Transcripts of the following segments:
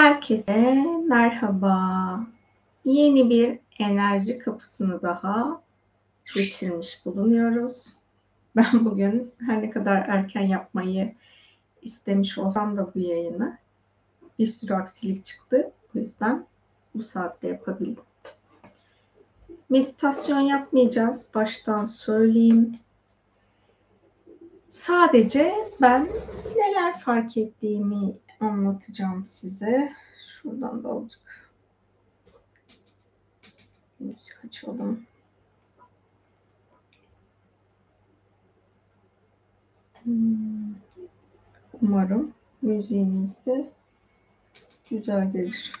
Herkese merhaba. Yeni bir enerji kapısını daha getirmiş bulunuyoruz. Ben bugün her ne kadar erken yapmayı istemiş olsam da bu yayını bir sürü aksilik çıktı. O yüzden bu saatte yapabildim. Meditasyon yapmayacağız. Baştan söyleyeyim. Sadece ben neler fark ettiğimi anlatacağım size. Şuradan da azıcık müzik açalım. Hmm. Umarım müziğiniz de güzel gelir.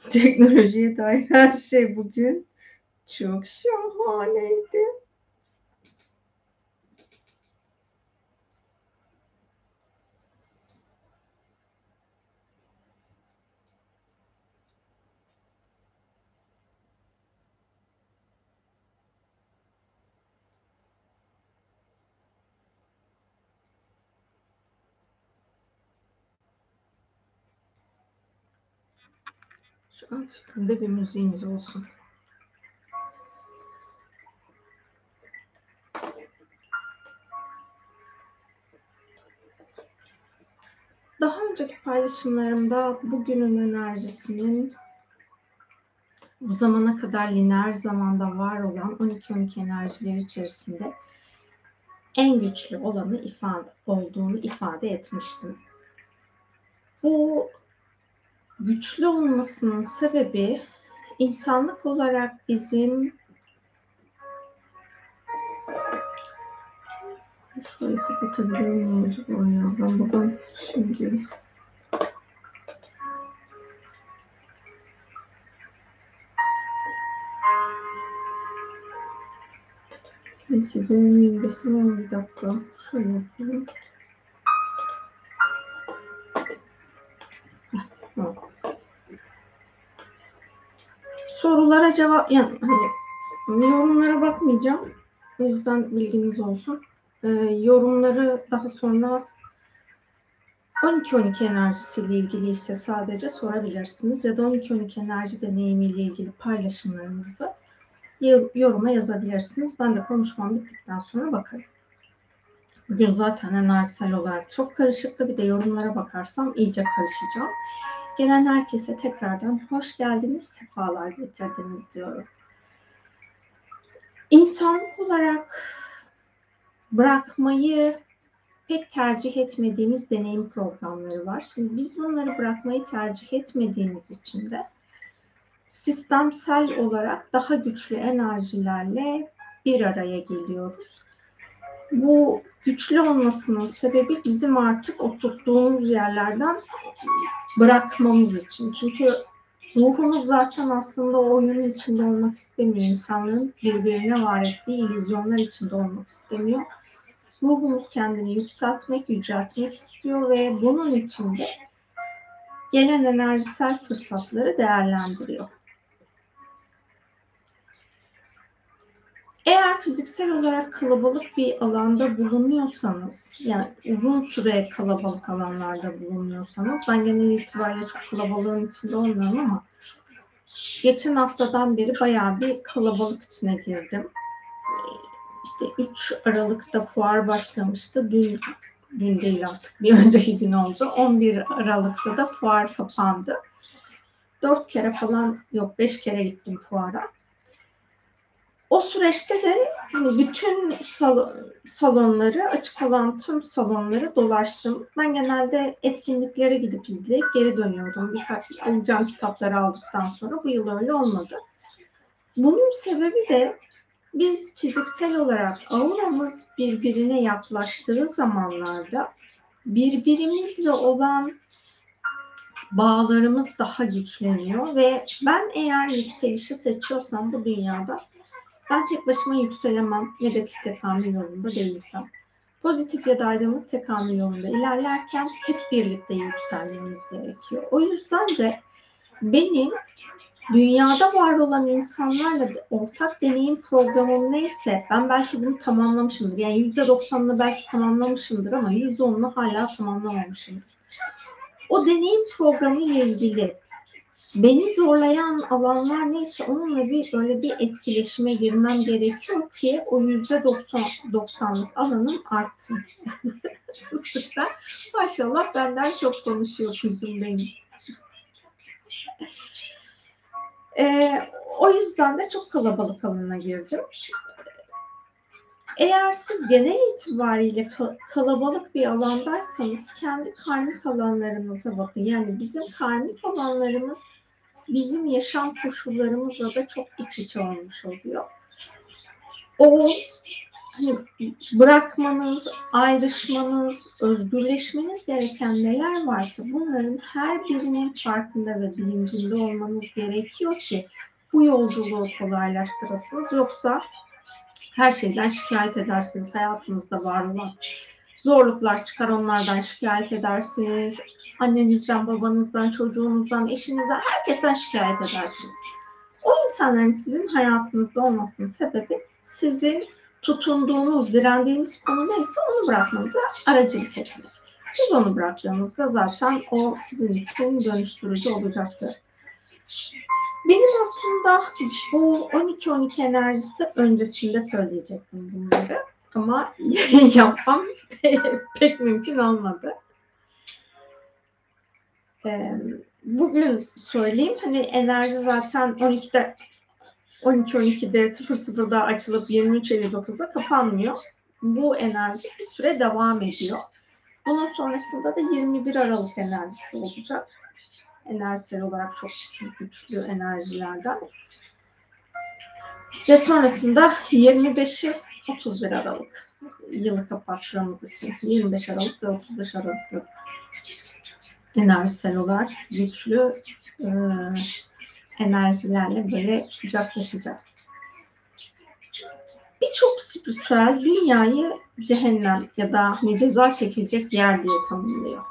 Teknolojiye dair her şey bugün çok şahaneydi. Hafiften de bir müziğimiz olsun. Daha önceki paylaşımlarımda bugünün enerjisinin bu zamana kadar lineer zamanda var olan 12-12 enerjileri içerisinde en güçlü olanı ifade olduğunu ifade etmiştim. Bu güçlü olmasının sebebi insanlık olarak bizim şöyle kapatabilir miyim acaba ya? Ben buradan şimdi Neyse görmeyeyim desem bir dakika. Şöyle yapayım. Sorulara cevap yani hani yorumlara bakmayacağım. O yüzden bilginiz olsun. Ee, yorumları daha sonra 12-12 enerjisiyle ilgili ise sadece sorabilirsiniz ya da 12-12 enerji deneyimiyle ilgili paylaşımlarınızı yoruma yazabilirsiniz. Ben de konuşmam bittikten sonra bakarım. Bugün zaten enerjisel olarak çok karışıktı. Bir de yorumlara bakarsam iyice karışacağım. Gelen herkese tekrardan hoş geldiniz, sefalar getirdiniz diyorum. İnsanlık olarak bırakmayı pek tercih etmediğimiz deneyim programları var. Şimdi biz bunları bırakmayı tercih etmediğimiz için de sistemsel olarak daha güçlü enerjilerle bir araya geliyoruz. Bu güçlü olmasının sebebi bizim artık oturttuğumuz yerlerden bırakmamız için. Çünkü ruhumuz zaten aslında oyunun içinde olmak istemiyor. İnsanların birbirine var ettiği illüzyonlar içinde olmak istemiyor. Ruhumuz kendini yükseltmek, yüceltmek istiyor ve bunun içinde gelen enerjisel fırsatları değerlendiriyor. Eğer fiziksel olarak kalabalık bir alanda bulunuyorsanız, yani uzun süre kalabalık alanlarda bulunuyorsanız, ben genel itibariyle çok kalabalığın içinde olmuyorum ama geçen haftadan beri bayağı bir kalabalık içine girdim. İşte 3 Aralık'ta fuar başlamıştı. Dün, dün değil artık bir önceki gün oldu. 11 Aralık'ta da fuar kapandı. 4 kere falan yok 5 kere gittim fuara o süreçte de hani bütün salon, salonları, açık olan tüm salonları dolaştım. Ben genelde etkinliklere gidip izleyip geri dönüyordum. Birkaç alacağım kitapları aldıktan sonra. Bu yıl öyle olmadı. Bunun sebebi de biz fiziksel olarak auramız birbirine yaklaştığı zamanlarda birbirimizle olan bağlarımız daha güçleniyor ve ben eğer yükselişi seçiyorsam bu dünyada ben tek başıma yükselemem negatif tekamül yolunda değilsem. Pozitif ya da aydınlık tekamül yolunda ilerlerken hep birlikte yükselmemiz gerekiyor. O yüzden de benim dünyada var olan insanlarla ortak deneyim programım neyse ben belki bunu tamamlamışımdır. Yani yüzde doksanını belki tamamlamışımdır ama yüzde onunu hala tamamlamamışımdır. O deneyim programı ile ilgili beni zorlayan alanlar neyse onunla bir böyle bir etkileşime girmem gerekiyor ki o yüzde doksan doksanlık alanım artsın. Fıstıkta maşallah benden çok konuşuyor kuzum benim. Ee, o yüzden de çok kalabalık alana girdim. Eğer siz genel itibariyle kalabalık bir alandaysanız kendi karmik alanlarınıza bakın. Yani bizim karmik alanlarımız bizim yaşam koşullarımızla da çok iç içe olmuş oluyor. O hani bırakmanız, ayrışmanız, özgürleşmeniz gereken neler varsa bunların her birinin farkında ve bilincinde olmanız gerekiyor ki bu yolculuğu kolaylaştırasınız. Yoksa her şeyden şikayet edersiniz. Hayatınızda var olan zorluklar çıkar onlardan şikayet edersiniz. Annenizden, babanızdan, çocuğunuzdan, eşinizden, herkesten şikayet edersiniz. O insanların sizin hayatınızda olmasının sebebi sizin tutunduğunuz, direndiğiniz konu neyse onu bırakmanıza aracılık etmek. Siz onu bıraktığınızda zaten o sizin için dönüştürücü olacaktır. Benim aslında bu 12-12 enerjisi öncesinde söyleyecektim bunları. Ama yapmam pek mümkün olmadı. Bugün söyleyeyim hani enerji zaten 12'de 12-12'de 00'da açılıp 23.59'da kapanmıyor. Bu enerji bir süre devam ediyor. Bunun sonrasında da 21 Aralık enerjisi olacak. Enerjisel olarak çok güçlü enerjilerden. Ve sonrasında 25'i 31 Aralık yılı kapattığımız için 25 Aralık ve 35 Aralık'ta enerjisel olarak güçlü e, enerjilerle böyle kucaklaşacağız. Birçok spiritüel dünyayı cehennem ya da hani ceza çekilecek yer diye tanımlıyor.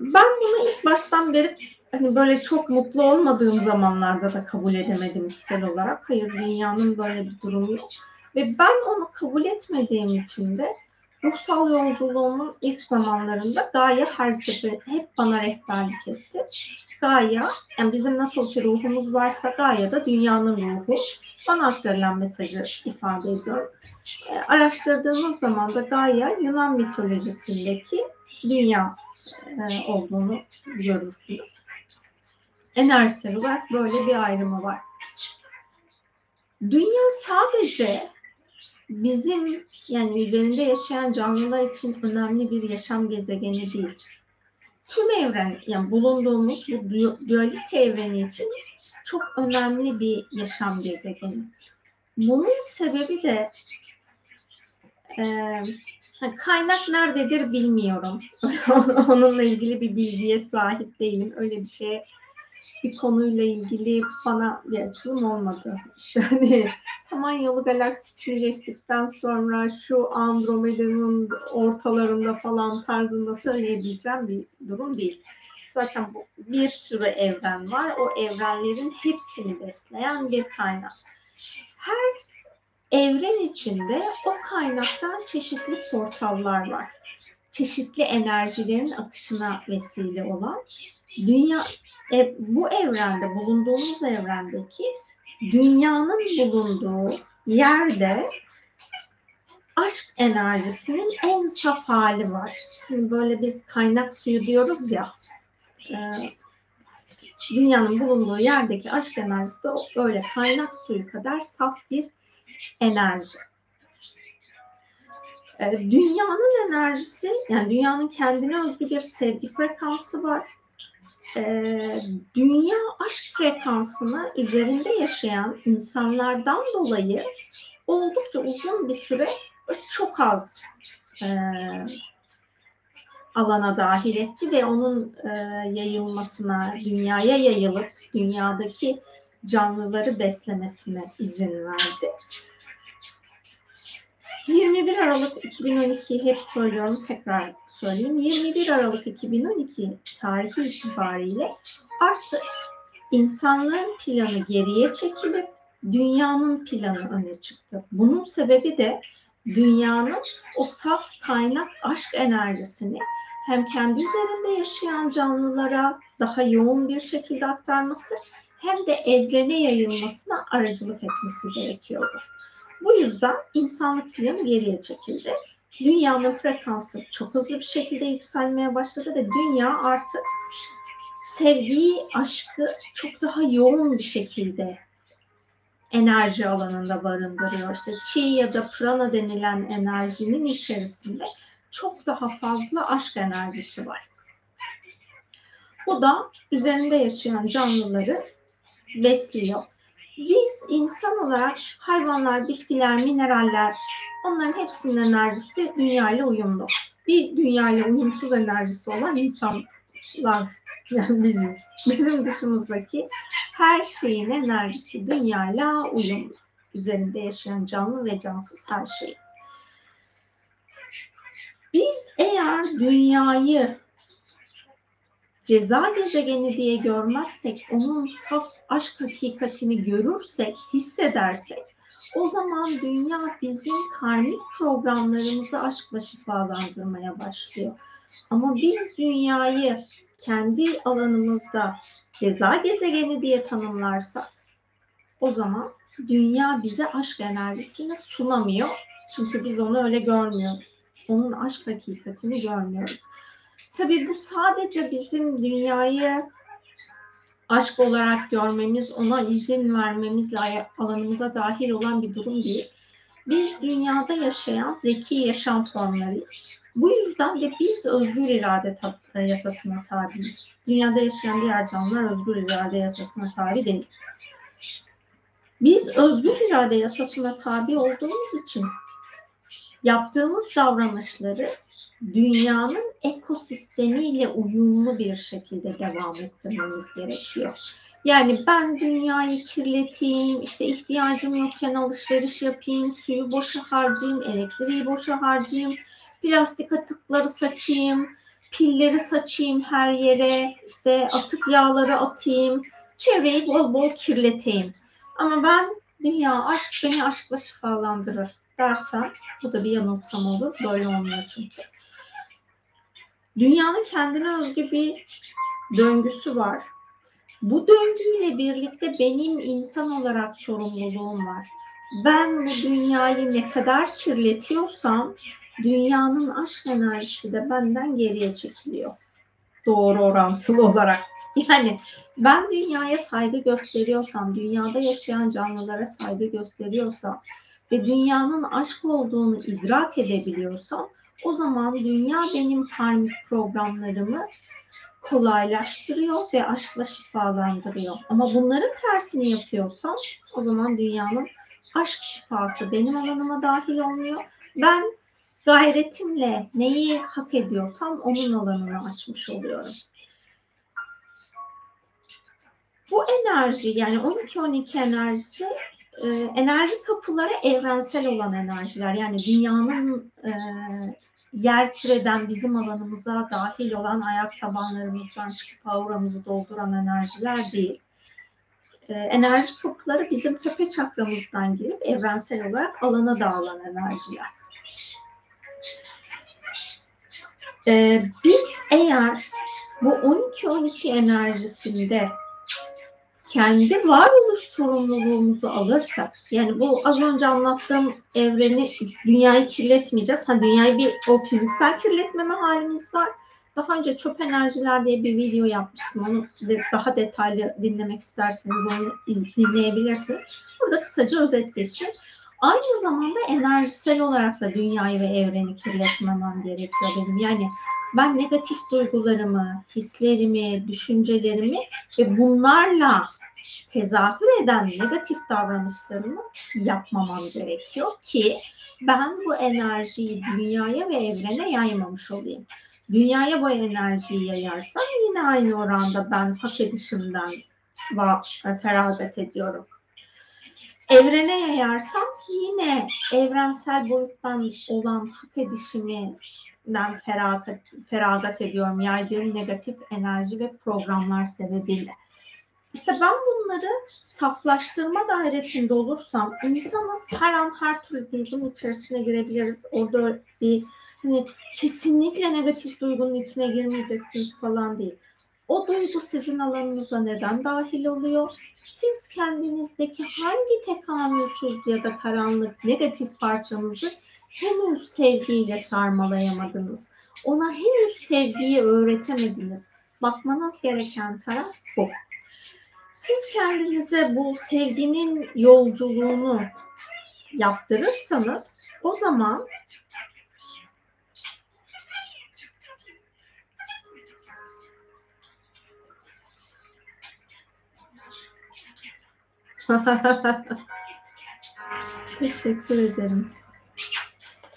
Ben bunu ilk baştan beri hani böyle çok mutlu olmadığım zamanlarda da kabul edemedim içsel olarak. Hayır dünyanın böyle bir durumu yok. Ve ben onu kabul etmediğim için de ruhsal yolculuğumun ilk zamanlarında Gaia her sefer hep bana rehberlik etti. Gaia, yani bizim nasıl ki ruhumuz varsa Gaia da dünyanın ruhu. Bana aktarılan mesajı ifade ediyor. E, araştırdığımız zaman da Gaia Yunan mitolojisindeki dünya e, olduğunu görürsünüz. Enerjisel olarak böyle bir ayrımı var. Dünya sadece bizim yani üzerinde yaşayan canlılar için önemli bir yaşam gezegeni değil. Tüm evren yani bulunduğumuz bu dualite evreni için çok önemli bir yaşam gezegeni. Bunun sebebi de e, kaynak nerededir bilmiyorum. Onunla ilgili bir bilgiye sahip değilim. Öyle bir şeye bir konuyla ilgili bana bir açılım olmadı. İşte hani Samanyolu galaksisini geçtikten sonra şu Andromeda'nın ortalarında falan tarzında söyleyebileceğim bir durum değil. Zaten bu bir sürü evren var. O evrenlerin hepsini besleyen bir kaynak. Her evren içinde o kaynaktan çeşitli portallar var. Çeşitli enerjilerin akışına vesile olan dünya e, bu evrende, bulunduğumuz evrendeki dünyanın bulunduğu yerde aşk enerjisinin en saf hali var. Hani böyle biz kaynak suyu diyoruz ya. E, dünyanın bulunduğu yerdeki aşk enerjisi de öyle kaynak suyu kadar saf bir enerji. E, dünyanın enerjisi, yani dünyanın kendine özgü bir sevgi frekansı var e, dünya aşk frekansını üzerinde yaşayan insanlardan dolayı oldukça uzun bir süre çok az e, alana dahil etti ve onun e, yayılmasına, dünyaya yayılıp dünyadaki canlıları beslemesine izin verdi. 21 Aralık 2012 hep söylüyorum tekrar söyleyeyim. 21 Aralık 2012 tarihi itibariyle artık insanlığın planı geriye çekilip dünyanın planı öne çıktı. Bunun sebebi de dünyanın o saf kaynak aşk enerjisini hem kendi üzerinde yaşayan canlılara daha yoğun bir şekilde aktarması hem de evrene yayılmasına aracılık etmesi gerekiyordu. Bu yüzden insanlık planı geriye çekildi. Dünyanın frekansı çok hızlı bir şekilde yükselmeye başladı ve dünya artık sevgiyi, aşkı çok daha yoğun bir şekilde enerji alanında barındırıyor. İşte chi ya da prana denilen enerjinin içerisinde çok daha fazla aşk enerjisi var. Bu da üzerinde yaşayan canlıları besliyor. Biz insan olarak hayvanlar, bitkiler, mineraller onların hepsinin enerjisi dünya ile uyumlu. Bir dünya ile uyumsuz enerjisi olan insanlar yani biziz. Bizim dışımızdaki her şeyin enerjisi dünyayla uyumlu. Üzerinde yaşayan canlı ve cansız her şey. Biz eğer dünyayı ceza gezegeni diye görmezsek, onun saf aşk hakikatini görürsek, hissedersek, o zaman dünya bizim karmik programlarımızı aşkla şifalandırmaya başlıyor. Ama biz dünyayı kendi alanımızda ceza gezegeni diye tanımlarsak o zaman dünya bize aşk enerjisini sunamıyor. Çünkü biz onu öyle görmüyoruz. Onun aşk hakikatini görmüyoruz. Tabii bu sadece bizim dünyayı aşk olarak görmemiz, ona izin vermemizle alanımıza dahil olan bir durum değil. Biz dünyada yaşayan zeki yaşam formlarıyız. Bu yüzden de biz özgür irade yasasına tabiiz. Dünyada yaşayan diğer canlılar özgür irade yasasına tabi değil. Biz özgür irade yasasına tabi olduğumuz için yaptığımız davranışları dünyanın ekosistemiyle uyumlu bir şekilde devam ettirmemiz gerekiyor. Yani ben dünyayı kirleteyim, işte ihtiyacım yokken alışveriş yapayım, suyu boşa harcayayım, elektriği boşa harcayayım, plastik atıkları saçayım, pilleri saçayım her yere, işte atık yağları atayım, çevreyi bol bol kirleteyim. Ama ben dünya aşk beni aşkla şifalandırır dersen bu da bir yanılsam olur. Böyle olmuyor çünkü. Dünyanın kendine özgü bir döngüsü var. Bu döngüyle birlikte benim insan olarak sorumluluğum var. Ben bu dünyayı ne kadar kirletiyorsam dünyanın aşk enerjisi de benden geriye çekiliyor. Doğru orantılı olarak. Yani ben dünyaya saygı gösteriyorsam, dünyada yaşayan canlılara saygı gösteriyorsam ve dünyanın aşk olduğunu idrak edebiliyorsam o zaman dünya benim karmik programlarımı kolaylaştırıyor ve aşkla şifalandırıyor. Ama bunların tersini yapıyorsam o zaman dünyanın aşk şifası benim alanıma dahil olmuyor. Ben gayretimle neyi hak ediyorsam onun alanını açmış oluyorum. Bu enerji yani 12-12 enerjisi e, enerji kapıları evrensel olan enerjiler. Yani dünyanın e, yer küreden bizim alanımıza dahil olan ayak tabanlarımızdan çıkıp auramızı dolduran enerjiler değil. E, enerji kapıları bizim tepe çakramızdan girip evrensel olarak alana dağılan enerjiler. E, biz eğer bu 12-12 enerjisinde kendi varoluş sorumluluğumuzu alırsak, yani bu az önce anlattığım evreni, dünyayı kirletmeyeceğiz. Ha dünyayı bir o fiziksel kirletmeme halimiz var. Daha önce çöp enerjiler diye bir video yapmıştım. Onu de, daha detaylı dinlemek isterseniz onu dinleyebilirsiniz. Burada kısaca özet geçeyim. Aynı zamanda enerjisel olarak da dünyayı ve evreni kirletmemem gerekiyor benim. Yani ben negatif duygularımı, hislerimi, düşüncelerimi ve bunlarla tezahür eden negatif davranışlarımı yapmamam gerekiyor ki ben bu enerjiyi dünyaya ve evrene yaymamış olayım. Dünyaya bu enerjiyi yayarsam yine aynı oranda ben hak edişimden feragat ediyorum. Evrene yayarsam yine evrensel boyuttan olan hak edişimi ben feragat, feragat ediyorum yaydığım negatif enerji ve programlar sebebiyle. İşte ben bunları saflaştırma dairetinde olursam insanız her an her türlü duygunun içerisine girebiliriz. Orada bir Hani kesinlikle negatif duygunun içine girmeyeceksiniz falan değil. O duygu sizin alanınıza neden dahil oluyor? Siz kendinizdeki hangi tekamülsüz ya da karanlık negatif parçanızı henüz sevgiyle sarmalayamadınız? Ona henüz sevgiyi öğretemediniz. Bakmanız gereken taraf bu. Siz kendinize bu sevginin yolculuğunu yaptırırsanız o zaman Teşekkür ederim.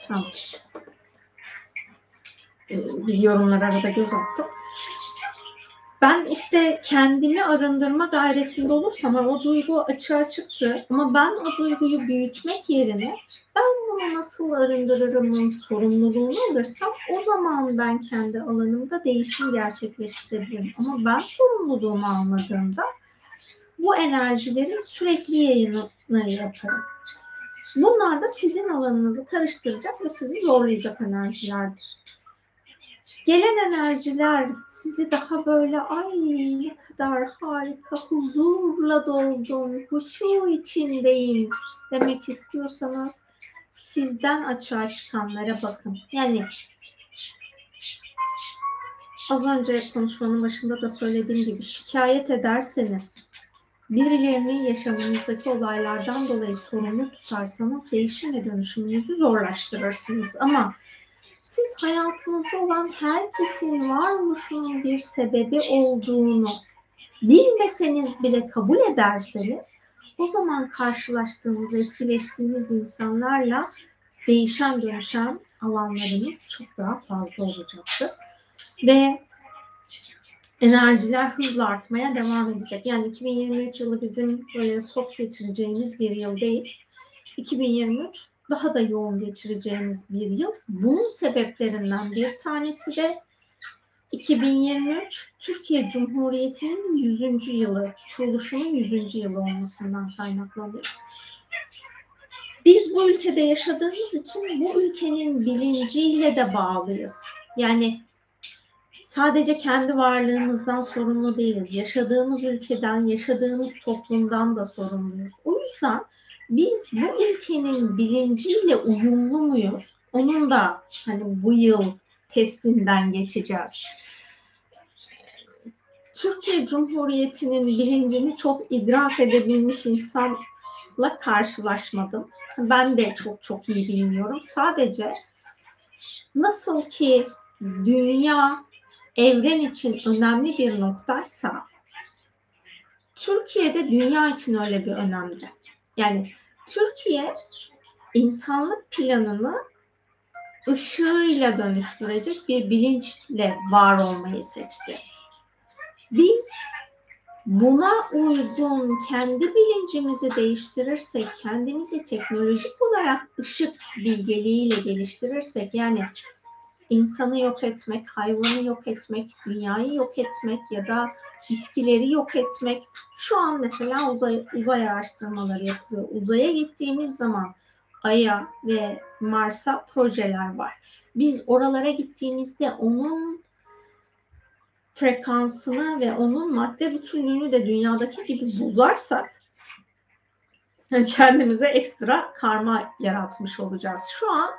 Tamam. Ee, yorumlara arada göz attım. Ben işte kendimi arındırma gayretinde olursam o duygu açığa çıktı ama ben o duyguyu büyütmek yerine ben bunu nasıl arındırırımın sorumluluğunu alırsam o zaman ben kendi alanımda değişim gerçekleştirebilirim. Ama ben sorumluluğumu almadığımda bu enerjilerin sürekli yayını yaparım. Bunlar da sizin alanınızı karıştıracak ve sizi zorlayacak enerjilerdir. Gelen enerjiler sizi daha böyle ay ne kadar harika huzurla doldum, huşu içindeyim demek istiyorsanız sizden açığa çıkanlara bakın. Yani az önce konuşmanın başında da söylediğim gibi şikayet ederseniz birilerini yaşamınızdaki olaylardan dolayı sorumlu tutarsanız değişim ve dönüşümünüzü zorlaştırırsınız. Ama siz hayatınızda olan herkesin varoluşunun bir sebebi olduğunu bilmeseniz bile kabul ederseniz o zaman karşılaştığınız, etkileştiğiniz insanlarla değişen dönüşen alanlarınız çok daha fazla olacaktır. Ve enerjiler hızla artmaya devam edecek. Yani 2023 yılı bizim böyle soft geçireceğimiz bir yıl değil. 2023 daha da yoğun geçireceğimiz bir yıl. Bunun sebeplerinden bir tanesi de 2023 Türkiye Cumhuriyeti'nin 100. yılı, kuruluşunun 100. yılı olmasından kaynaklanıyor. Biz bu ülkede yaşadığımız için bu ülkenin bilinciyle de bağlıyız. Yani sadece kendi varlığımızdan sorumlu değiliz. Yaşadığımız ülkeden, yaşadığımız toplumdan da sorumluyuz. O yüzden biz bu ülkenin bilinciyle uyumlu muyuz? Onun da hani bu yıl testinden geçeceğiz. Türkiye Cumhuriyeti'nin bilincini çok idrak edebilmiş insanla karşılaşmadım. Ben de çok çok iyi bilmiyorum. Sadece nasıl ki dünya evren için önemli bir noktaysa Türkiye'de dünya için öyle bir önemli. Yani Türkiye insanlık planını ışığıyla dönüştürecek bir bilinçle var olmayı seçti. Biz buna uygun kendi bilincimizi değiştirirsek, kendimizi teknolojik olarak ışık bilgeliğiyle geliştirirsek, yani insanı yok etmek, hayvanı yok etmek, dünyayı yok etmek ya da bitkileri yok etmek. Şu an mesela uzay, uzay araştırmaları yapılıyor. Uzaya gittiğimiz zaman Ay'a ve Mars'a projeler var. Biz oralara gittiğimizde onun frekansını ve onun madde bütünlüğünü de dünyadaki gibi bozarsak kendimize ekstra karma yaratmış olacağız. Şu an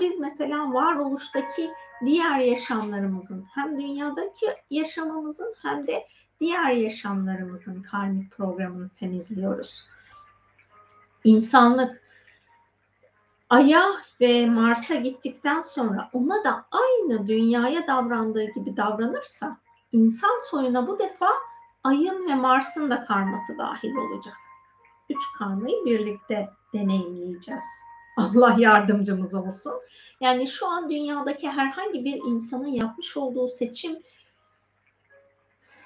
biz mesela varoluştaki diğer yaşamlarımızın hem dünyadaki yaşamımızın hem de diğer yaşamlarımızın karmik programını temizliyoruz. İnsanlık Ay'a ve Mars'a gittikten sonra ona da aynı dünyaya davrandığı gibi davranırsa insan soyuna bu defa Ay'ın ve Mars'ın da karması dahil olacak. Üç karmayı birlikte deneyimleyeceğiz. Allah yardımcımız olsun. Yani şu an dünyadaki herhangi bir insanın yapmış olduğu seçim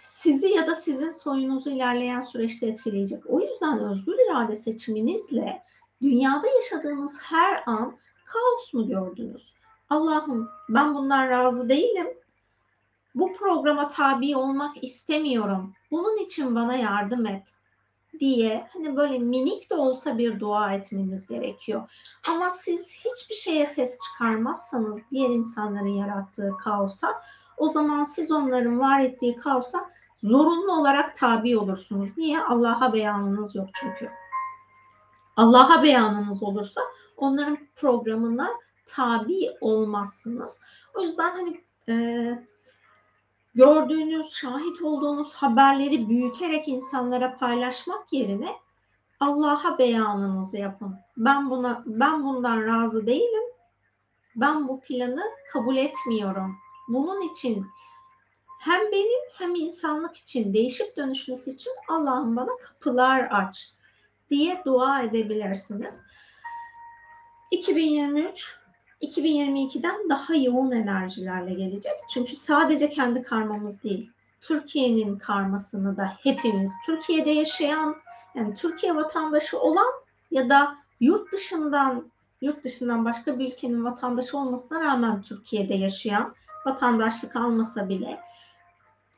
sizi ya da sizin soyunuzu ilerleyen süreçte etkileyecek. O yüzden özgür irade seçiminizle dünyada yaşadığınız her an kaos mu gördünüz? Allah'ım ben bundan razı değilim. Bu programa tabi olmak istemiyorum. Bunun için bana yardım et diye hani böyle minik de olsa bir dua etmeniz gerekiyor. Ama siz hiçbir şeye ses çıkarmazsanız diğer insanların yarattığı kaosa o zaman siz onların var ettiği kaosa zorunlu olarak tabi olursunuz. Niye? Allah'a beyanınız yok çünkü. Allah'a beyanınız olursa onların programına tabi olmazsınız. O yüzden hani e, gördüğünüz, şahit olduğunuz haberleri büyüterek insanlara paylaşmak yerine Allah'a beyanınızı yapın. Ben buna ben bundan razı değilim. Ben bu planı kabul etmiyorum. Bunun için hem benim hem insanlık için değişip dönüşmesi için Allah'ım bana kapılar aç diye dua edebilirsiniz. 2023 2022'den daha yoğun enerjilerle gelecek. Çünkü sadece kendi karmamız değil, Türkiye'nin karmasını da hepimiz, Türkiye'de yaşayan, yani Türkiye vatandaşı olan ya da yurt dışından yurt dışından başka bir ülkenin vatandaşı olmasına rağmen Türkiye'de yaşayan vatandaşlık almasa bile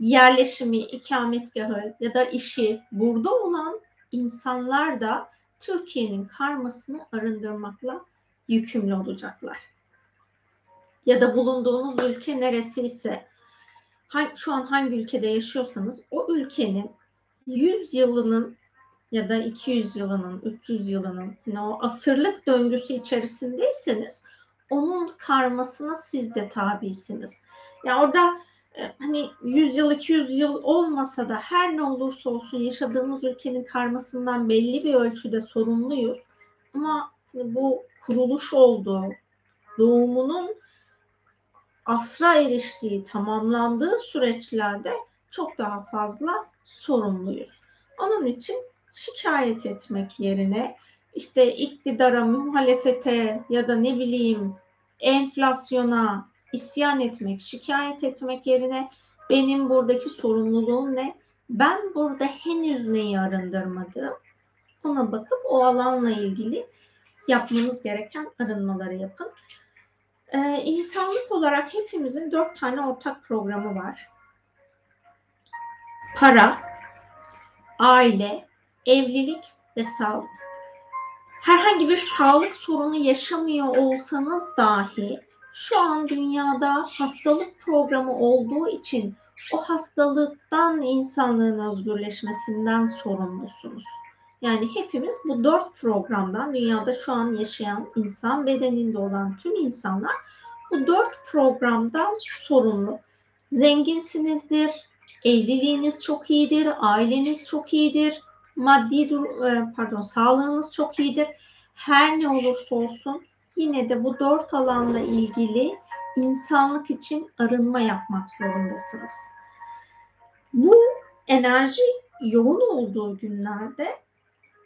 yerleşimi, ikametgahı ya da işi burada olan insanlar da Türkiye'nin karmasını arındırmakla yükümlü olacaklar. Ya da bulunduğunuz ülke neresi ise şu an hangi ülkede yaşıyorsanız o ülkenin 100 yılının ya da 200 yılının, 300 yılının yani o asırlık döngüsü içerisindeyseniz onun karmasına siz de tabisiniz. Ya yani orada e, hani 100 yıl 200 yıl olmasa da her ne olursa olsun yaşadığımız ülkenin karmasından belli bir ölçüde sorumluyuz. Ama bu kuruluş olduğu, doğumunun asra eriştiği, tamamlandığı süreçlerde çok daha fazla sorumluyuz. Onun için şikayet etmek yerine işte iktidara, muhalefete ya da ne bileyim enflasyona isyan etmek, şikayet etmek yerine benim buradaki sorumluluğum ne? Ben burada henüz neyi arındırmadım? Ona bakıp o alanla ilgili yapmanız gereken arınmaları yapın. Ee, insanlık olarak hepimizin dört tane ortak programı var. Para, aile, evlilik ve sağlık. Herhangi bir sağlık sorunu yaşamıyor olsanız dahi şu an dünyada hastalık programı olduğu için o hastalıktan insanlığın özgürleşmesinden sorumlusunuz. Yani hepimiz bu dört programdan dünyada şu an yaşayan insan bedeninde olan tüm insanlar bu dört programdan sorumlu. Zenginsinizdir, evliliğiniz çok iyidir, aileniz çok iyidir, maddi dur e, pardon sağlığınız çok iyidir. Her ne olursa olsun yine de bu dört alanla ilgili insanlık için arınma yapmak zorundasınız. Bu enerji yoğun olduğu günlerde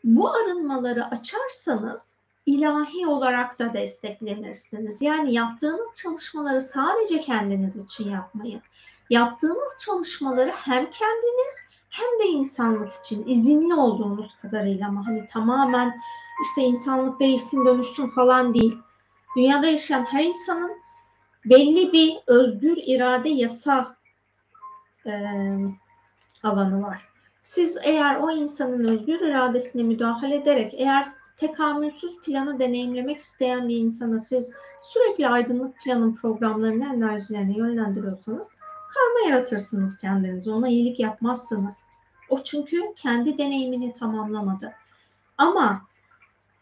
bu arınmaları açarsanız ilahi olarak da desteklenirsiniz. Yani yaptığınız çalışmaları sadece kendiniz için yapmayın. Yaptığınız çalışmaları hem kendiniz hem de insanlık için izinli olduğunuz kadarıyla ama hani tamamen işte insanlık değişsin dönüşsün falan değil. Dünyada yaşayan her insanın belli bir özgür irade yasa e, alanı var. Siz eğer o insanın özgür iradesine müdahale ederek eğer tekamülsüz planı deneyimlemek isteyen bir insana siz sürekli aydınlık planın programlarını, enerjilerini yönlendiriyorsanız karma yaratırsınız kendinize. Ona iyilik yapmazsınız. O çünkü kendi deneyimini tamamlamadı. Ama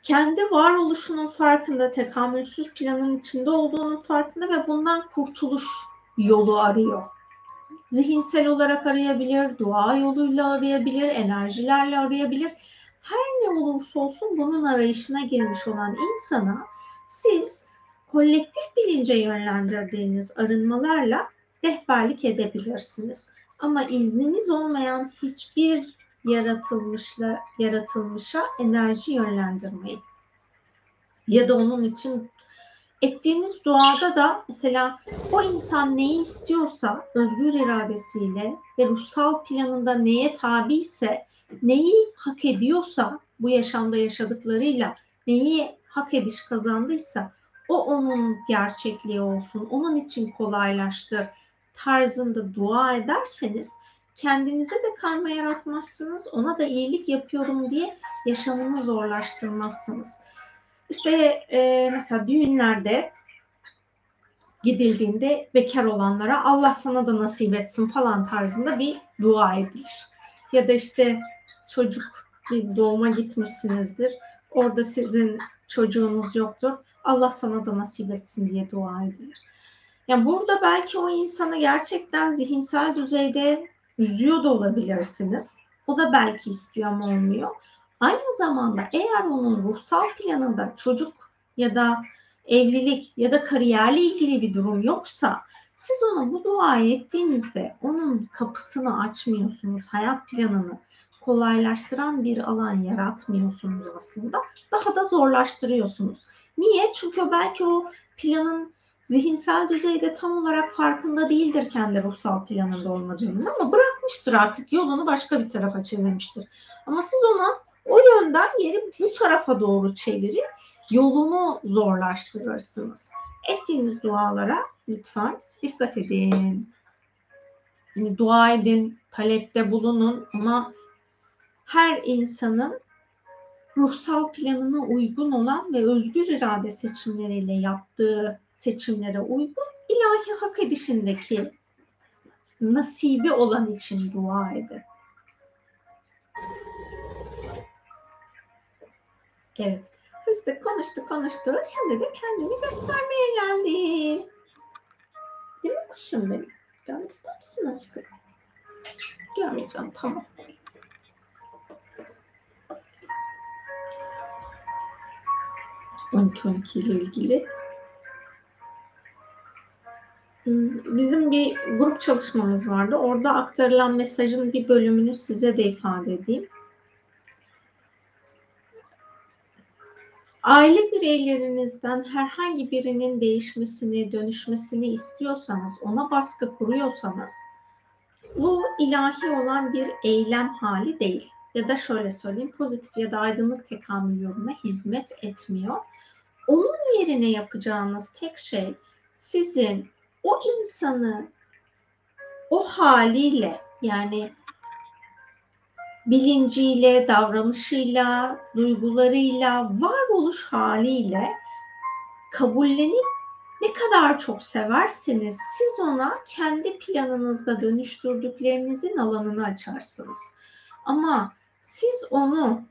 kendi varoluşunun farkında, tekamülsüz planın içinde olduğunun farkında ve bundan kurtuluş yolu arıyor zihinsel olarak arayabilir, dua yoluyla arayabilir, enerjilerle arayabilir. Her ne olursa olsun bunun arayışına girmiş olan insana siz kolektif bilince yönlendirdiğiniz arınmalarla rehberlik edebilirsiniz. Ama izniniz olmayan hiçbir yaratılmışla yaratılmışa enerji yönlendirmeyin. Ya da onun için ettiğiniz duada da mesela o insan neyi istiyorsa özgür iradesiyle ve ruhsal planında neye tabi ise neyi hak ediyorsa bu yaşamda yaşadıklarıyla neyi hak ediş kazandıysa o onun gerçekliği olsun, onun için kolaylaştır tarzında dua ederseniz kendinize de karma yaratmazsınız. Ona da iyilik yapıyorum diye yaşamını zorlaştırmazsınız. İşte e, mesela düğünlerde gidildiğinde bekar olanlara Allah sana da nasip etsin falan tarzında bir dua edilir. Ya da işte çocuk bir doğuma gitmişsinizdir. Orada sizin çocuğunuz yoktur. Allah sana da nasip etsin diye dua edilir. Yani burada belki o insanı gerçekten zihinsel düzeyde üzüyor da olabilirsiniz. O da belki istiyor ama olmuyor. Aynı zamanda eğer onun ruhsal planında çocuk ya da evlilik ya da kariyerle ilgili bir durum yoksa siz ona bu duayı ettiğinizde onun kapısını açmıyorsunuz, hayat planını kolaylaştıran bir alan yaratmıyorsunuz aslında. Daha da zorlaştırıyorsunuz. Niye? Çünkü belki o planın zihinsel düzeyde tam olarak farkında değildir kendi ruhsal planında olmadığını ama bırakmıştır artık yolunu başka bir tarafa çevirmiştir. Ama siz ona o yönden yeri bu tarafa doğru çevirip yolunu zorlaştırırsınız. Ettiğiniz dualara lütfen dikkat edin. Yani dua edin, talepte bulunun ama her insanın ruhsal planına uygun olan ve özgür irade seçimleriyle yaptığı seçimlere uygun ilahi hak edişindeki nasibi olan için dua edin. Evet. Fıstık konuştu konuştu. Şimdi de kendini göstermeye geldi. Değil mi kuşum benim? Görmek ister misin aşkım? Görmeyeceğim tamam. 12-12 ile ilgili. Hmm, bizim bir grup çalışmamız vardı. Orada aktarılan mesajın bir bölümünü size de ifade edeyim. Aile bireylerinizden herhangi birinin değişmesini, dönüşmesini istiyorsanız, ona baskı kuruyorsanız bu ilahi olan bir eylem hali değil. Ya da şöyle söyleyeyim, pozitif ya da aydınlık tekamül yoluna hizmet etmiyor. Onun yerine yapacağınız tek şey sizin o insanı o haliyle yani bilinciyle, davranışıyla, duygularıyla, varoluş haliyle kabullenip ne kadar çok severseniz siz ona kendi planınızda dönüştürdüklerinizin alanını açarsınız. Ama siz onu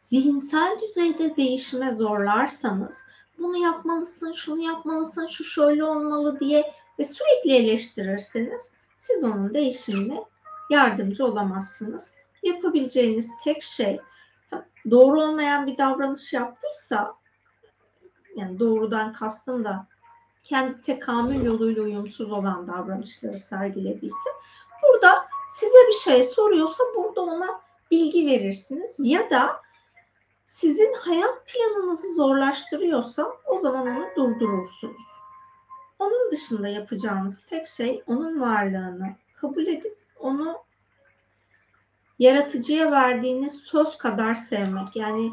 zihinsel düzeyde değişime zorlarsanız bunu yapmalısın, şunu yapmalısın, şu şöyle olmalı diye ve sürekli eleştirirseniz siz onun değişimine yardımcı olamazsınız. Yapabileceğiniz tek şey doğru olmayan bir davranış yaptıysa yani doğrudan kastım da kendi tekamül yoluyla uyumsuz olan davranışları sergilediyse burada size bir şey soruyorsa burada ona bilgi verirsiniz ya da sizin hayat planınızı zorlaştırıyorsa o zaman onu durdurursunuz. Onun dışında yapacağınız tek şey onun varlığını kabul edip onu yaratıcıya verdiğiniz söz kadar sevmek. Yani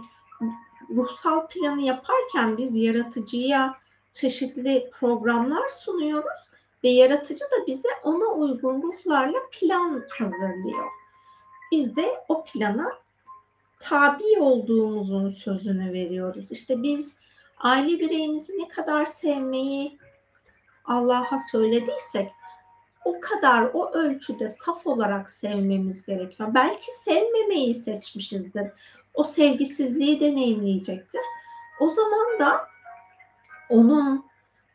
ruhsal planı yaparken biz yaratıcıya çeşitli programlar sunuyoruz ve yaratıcı da bize ona uygun ruhlarla plan hazırlıyor. Biz de o plana tabi olduğumuzun sözünü veriyoruz. İşte biz aile bireyimizi ne kadar sevmeyi Allah'a söylediysek o kadar o ölçüde saf olarak sevmemiz gerekiyor. Belki sevmemeyi seçmişizdir. O sevgisizliği deneyimleyecektir. O zaman da onun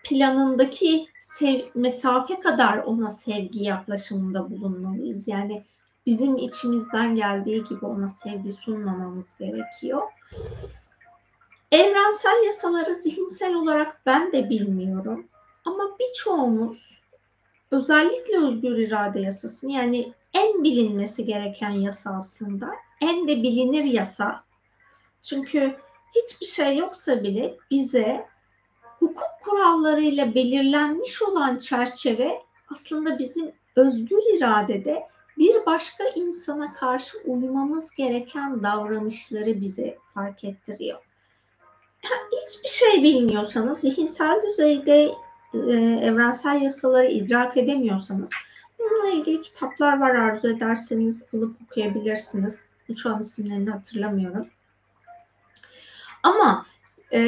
planındaki sev, mesafe kadar ona sevgi yaklaşımında bulunmalıyız. Yani bizim içimizden geldiği gibi ona sevgi sunmamamız gerekiyor. Evrensel yasaları zihinsel olarak ben de bilmiyorum. Ama birçoğumuz özellikle özgür irade yasasını yani en bilinmesi gereken yasa aslında. En de bilinir yasa. Çünkü hiçbir şey yoksa bile bize hukuk kurallarıyla belirlenmiş olan çerçeve aslında bizim özgür iradede bir başka insana karşı uymamız gereken davranışları bize fark ettiriyor. Hiçbir şey bilmiyorsanız, zihinsel düzeyde e, evrensel yasaları idrak edemiyorsanız Bununla ilgili kitaplar var arzu ederseniz alıp okuyabilirsiniz. Şu an isimlerini hatırlamıyorum. Ama e,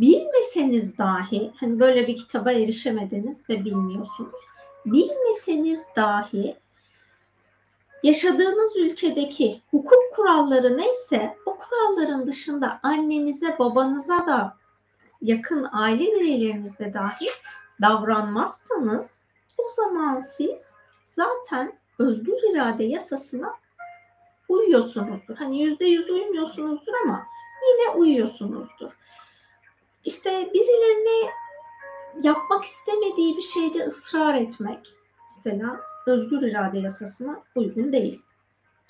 bilmeseniz dahi hani böyle bir kitaba erişemediniz ve bilmiyorsunuz. Bilmeseniz dahi yaşadığınız ülkedeki hukuk kuralları neyse o kuralların dışında annenize babanıza da yakın aile bireylerinizde dahi davranmazsanız o zaman siz zaten özgür irade yasasına uyuyorsunuzdur. Hani yüzde yüz uymuyorsunuzdur ama yine uyuyorsunuzdur. İşte birilerine yapmak istemediği bir şeyde ısrar etmek mesela özgür irade yasasına uygun değil.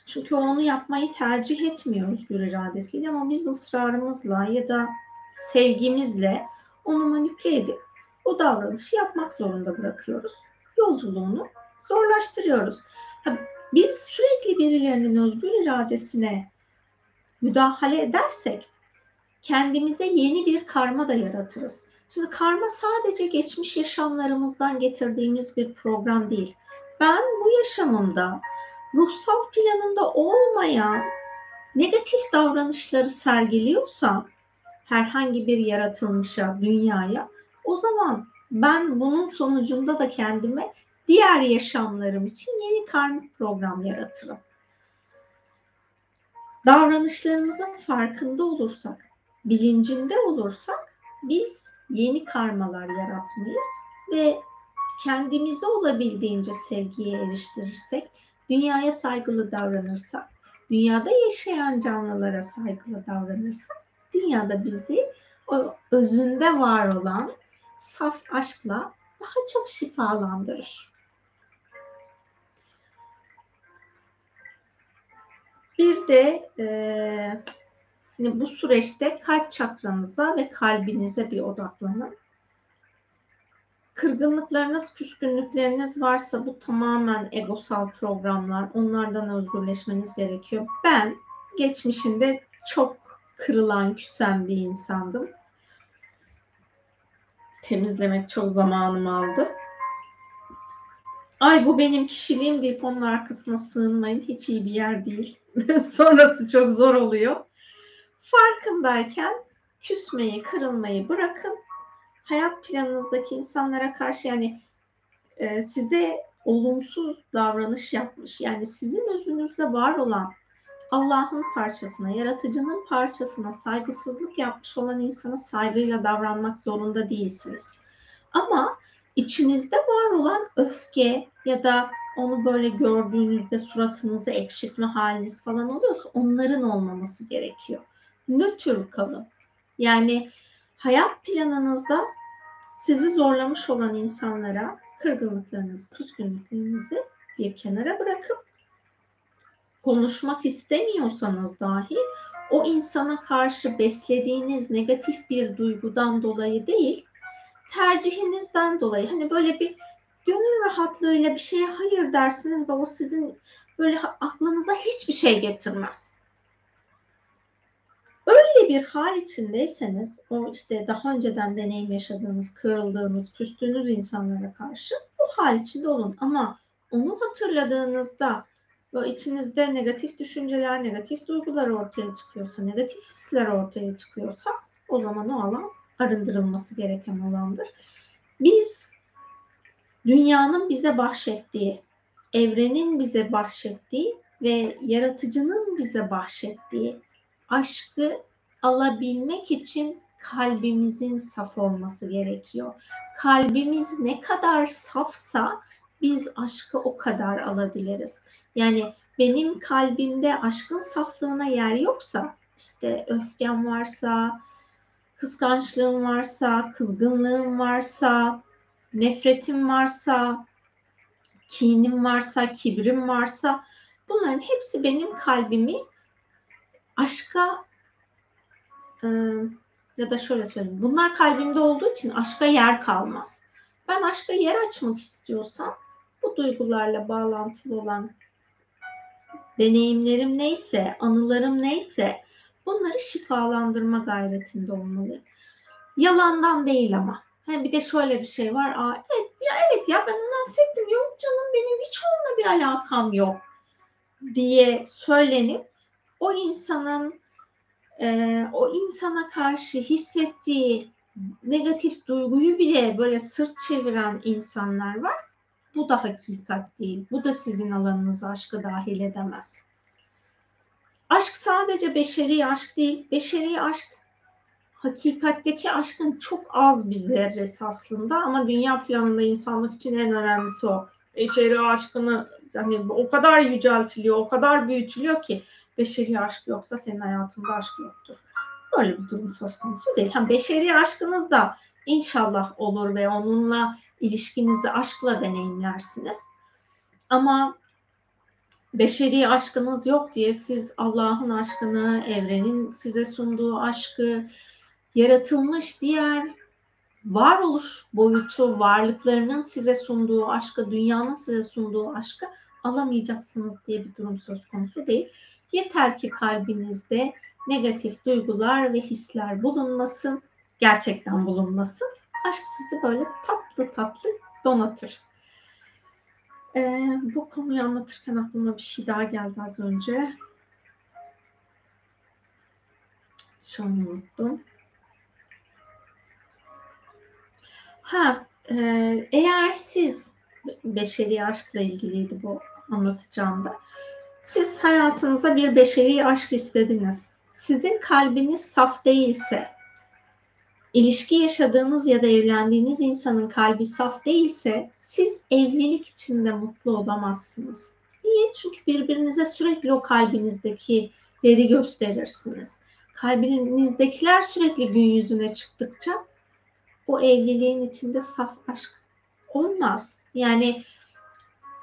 Çünkü onu yapmayı tercih etmiyor özgür iradesiyle ama biz ısrarımızla ya da sevgimizle onu manipüle edip o davranışı yapmak zorunda bırakıyoruz. Yolculuğunu zorlaştırıyoruz. biz sürekli birilerinin özgür iradesine müdahale edersek kendimize yeni bir karma da yaratırız. Şimdi karma sadece geçmiş yaşamlarımızdan getirdiğimiz bir program değil. Ben bu yaşamımda ruhsal planında olmayan negatif davranışları sergiliyorsam herhangi bir yaratılmışa, dünyaya o zaman ben bunun sonucunda da kendime diğer yaşamlarım için yeni karmik program yaratırım. Davranışlarımızın farkında olursak, bilincinde olursak biz yeni karmalar yaratmayız ve kendimizi olabildiğince sevgiye eriştirirsek, dünyaya saygılı davranırsak, dünyada yaşayan canlılara saygılı davranırsak, dünyada bizi o özünde var olan saf aşkla daha çok şifalandırır. Bir de e, hani bu süreçte kalp çakranıza ve kalbinize bir odaklanın. Kırgınlıklarınız, küskünlükleriniz varsa bu tamamen egosal programlar. Onlardan özgürleşmeniz gerekiyor. Ben geçmişinde çok kırılan, küsen bir insandım. Temizlemek çok zamanımı aldı. Ay bu benim kişiliğim deyip onun arkasına sığınmayın. Hiç iyi bir yer değil. Sonrası çok zor oluyor. Farkındayken küsmeyi, kırılmayı bırakın. Hayat planınızdaki insanlara karşı yani e, size olumsuz davranış yapmış yani sizin özünüzde var olan Allah'ın parçasına, yaratıcının parçasına saygısızlık yapmış olan insana saygıyla davranmak zorunda değilsiniz. Ama içinizde var olan öfke ya da onu böyle gördüğünüzde suratınızı ekşitme haliniz falan oluyorsa onların olmaması gerekiyor. Nötr kalın. Yani hayat planınızda sizi zorlamış olan insanlara kırgınlıklarınızı, küskünlüklerinizi bir kenara bırakıp konuşmak istemiyorsanız dahi o insana karşı beslediğiniz negatif bir duygudan dolayı değil, tercihinizden dolayı hani böyle bir gönül rahatlığıyla bir şeye hayır dersiniz ve o sizin böyle aklınıza hiçbir şey getirmez. Öyle bir hal içindeyseniz o işte daha önceden deneyim yaşadığınız, kırıldığınız, küstüğünüz insanlara karşı o hal içinde olun. Ama onu hatırladığınızda ve içinizde negatif düşünceler, negatif duygular ortaya çıkıyorsa, negatif hisler ortaya çıkıyorsa o zaman o alan arındırılması gereken alandır. Biz dünyanın bize bahşettiği, evrenin bize bahşettiği ve yaratıcının bize bahşettiği aşkı alabilmek için kalbimizin saf olması gerekiyor. Kalbimiz ne kadar safsa biz aşkı o kadar alabiliriz. Yani benim kalbimde aşkın saflığına yer yoksa, işte öfkem varsa, kıskançlığım varsa, kızgınlığım varsa, nefretim varsa, kinim varsa, kibrim varsa bunların hepsi benim kalbimi aşka ıı, ya da şöyle söyleyeyim. Bunlar kalbimde olduğu için aşka yer kalmaz. Ben aşka yer açmak istiyorsam bu duygularla bağlantılı olan deneyimlerim neyse, anılarım neyse bunları şifalandırma gayretinde olmalıyım. Yalandan değil ama. Hem bir de şöyle bir şey var. Aa, evet ya evet ya ben onu affettim. Yok canım benim hiç onunla bir alakam yok diye söylenip o insanın e, o insana karşı hissettiği negatif duyguyu bile böyle sırt çeviren insanlar var. Bu da hakikat değil. Bu da sizin alanınıza aşkı dahil edemez. Aşk sadece beşeri aşk değil. Beşeri aşk hakikatteki aşkın çok az bir zerresi aslında ama dünya planında insanlık için en önemlisi o. Beşeri aşkını yani o kadar yüceltiliyor, o kadar büyütülüyor ki beşeri aşk yoksa senin hayatında aşk yoktur. Böyle bir durum söz konusu değil. Hem beşeri aşkınız da inşallah olur ve onunla ilişkinizi aşkla deneyimlersiniz. Ama beşeri aşkınız yok diye siz Allah'ın aşkını, evrenin size sunduğu aşkı, yaratılmış diğer varoluş boyutu varlıklarının size sunduğu aşkı, dünyanın size sunduğu aşkı alamayacaksınız diye bir durum söz konusu değil. Yeter ki kalbinizde negatif duygular ve hisler bulunmasın, gerçekten bulunmasın. Aşk sizi böyle tatlı tatlı donatır. Ee, bu konuyu anlatırken aklıma bir şey daha geldi az önce. Şu an unuttum. Ha, e, eğer siz beşeri aşkla ilgiliydi bu anlatacağımda. Siz hayatınıza bir beşeri aşk istediniz. Sizin kalbiniz saf değilse, ilişki yaşadığınız ya da evlendiğiniz insanın kalbi saf değilse siz evlilik içinde mutlu olamazsınız. Niye? Çünkü birbirinize sürekli o kalbinizdekileri gösterirsiniz. Kalbinizdekiler sürekli gün yüzüne çıktıkça o evliliğin içinde saf aşk olmaz. Yani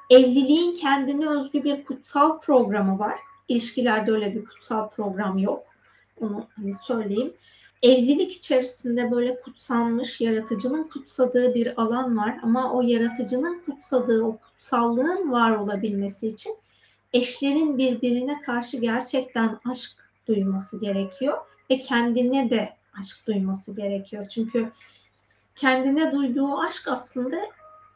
evliliğin kendine özgü bir kutsal programı var. İlişkilerde öyle bir kutsal program yok. Onu hani söyleyeyim. Evlilik içerisinde böyle kutsanmış, yaratıcının kutsadığı bir alan var ama o yaratıcının kutsadığı, o kutsallığın var olabilmesi için eşlerin birbirine karşı gerçekten aşk duyması gerekiyor ve kendine de aşk duyması gerekiyor. Çünkü kendine duyduğu aşk aslında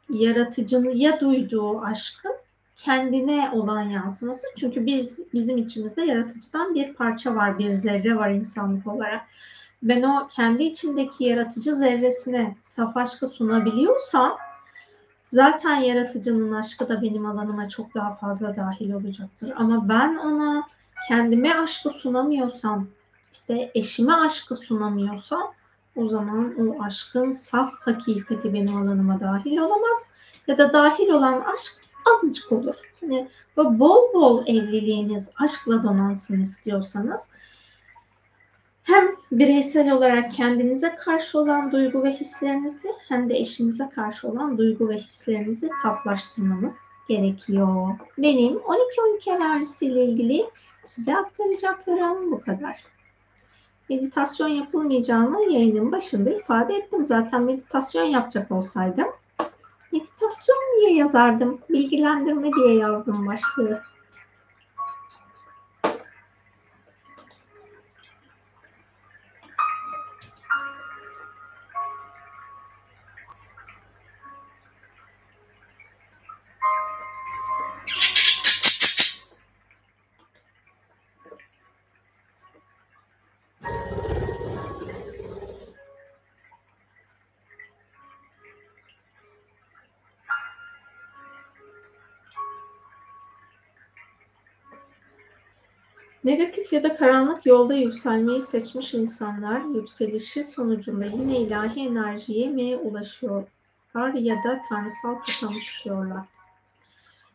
yaratıcıya duyduğu aşkın kendine olan yansıması. Çünkü biz bizim içimizde yaratıcıdan bir parça var, bir zerre var insanlık olarak. Ben o kendi içindeki yaratıcı zerresine saf aşkı sunabiliyorsam zaten yaratıcının aşkı da benim alanıma çok daha fazla dahil olacaktır. Ama ben ona kendime aşkı sunamıyorsam, işte eşime aşkı sunamıyorsam o zaman o aşkın saf hakikati benim alanıma dahil olamaz. Ya da dahil olan aşk azıcık olur. Hani bol bol evliliğiniz aşkla donansın istiyorsanız hem bireysel olarak kendinize karşı olan duygu ve hislerinizi hem de eşinize karşı olan duygu ve hislerinizi saflaştırmanız gerekiyor. Benim 12-12 enerjisiyle ilgili size aktaracaklarım bu kadar meditasyon yapılmayacağını yayının başında ifade ettim. Zaten meditasyon yapacak olsaydım meditasyon diye yazardım. Bilgilendirme diye yazdım başlığı. Negatif ya da karanlık yolda yükselmeyi seçmiş insanlar yükselişi sonucunda yine ilahi enerjiye mi ulaşıyorlar ya da tanrısal mı çıkıyorlar?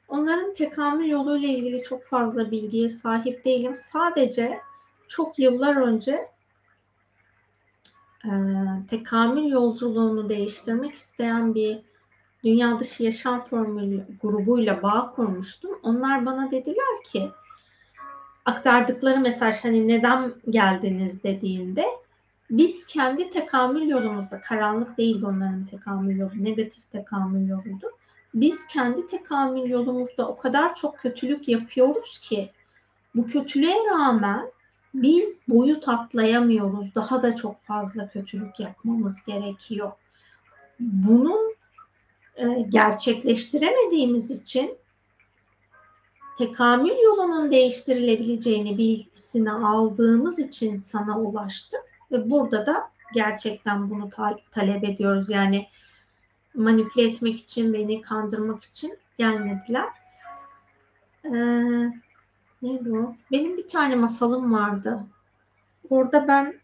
Onların tekamül yoluyla ilgili çok fazla bilgiye sahip değilim. Sadece çok yıllar önce e, tekamül yolculuğunu değiştirmek isteyen bir dünya dışı yaşam formülü grubuyla bağ kurmuştum. Onlar bana dediler ki aktardıkları mesaj hani neden geldiniz dediğinde biz kendi tekamül yolumuzda karanlık değil onların tekamül yolu negatif tekamül yoluydu. Biz kendi tekamül yolumuzda o kadar çok kötülük yapıyoruz ki bu kötülüğe rağmen biz boyut atlayamıyoruz. Daha da çok fazla kötülük yapmamız gerekiyor. Bunun e, gerçekleştiremediğimiz için tekamül yolunun değiştirilebileceğini bilgisini aldığımız için sana ulaştık ve burada da gerçekten bunu ta- talep ediyoruz. Yani manipüle etmek için, beni kandırmak için gelmediler. Ee, ne bu? Benim bir tane masalım vardı. Orada ben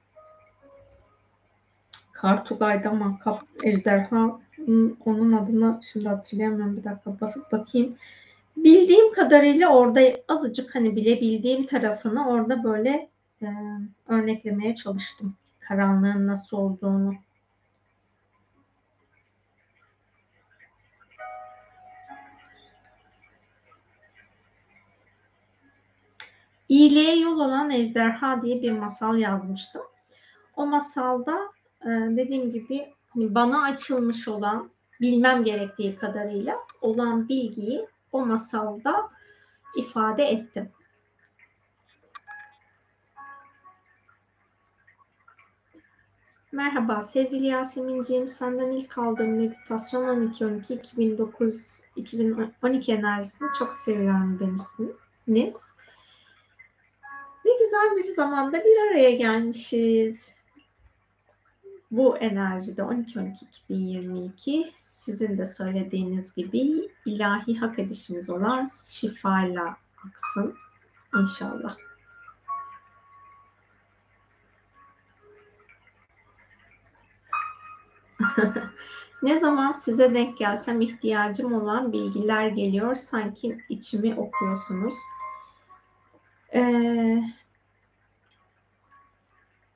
Kartugay'da ama ejderha onun adını şimdi hatırlayamıyorum bir dakika basıp bakayım. Bildiğim kadarıyla orada azıcık hani bilebildiğim tarafını orada böyle e, örneklemeye çalıştım. Karanlığın nasıl olduğunu. İyiliğe yol olan ejderha diye bir masal yazmıştım. O masalda e, dediğim gibi hani bana açılmış olan bilmem gerektiği kadarıyla olan bilgiyi o masalda ifade ettim. Merhaba sevgili Yasemin'ciğim. Senden ilk aldığım meditasyon 12-12 2009 2012 enerjisini çok seviyorum demişsiniz. Ne güzel bir zamanda bir araya gelmişiz. Bu enerjide 12-12-2022 sizin de söylediğiniz gibi ilahi hak edişimiz olan şifayla aksın inşallah. ne zaman size denk gelsem ihtiyacım olan bilgiler geliyor. Sanki içimi okuyorsunuz. Ee,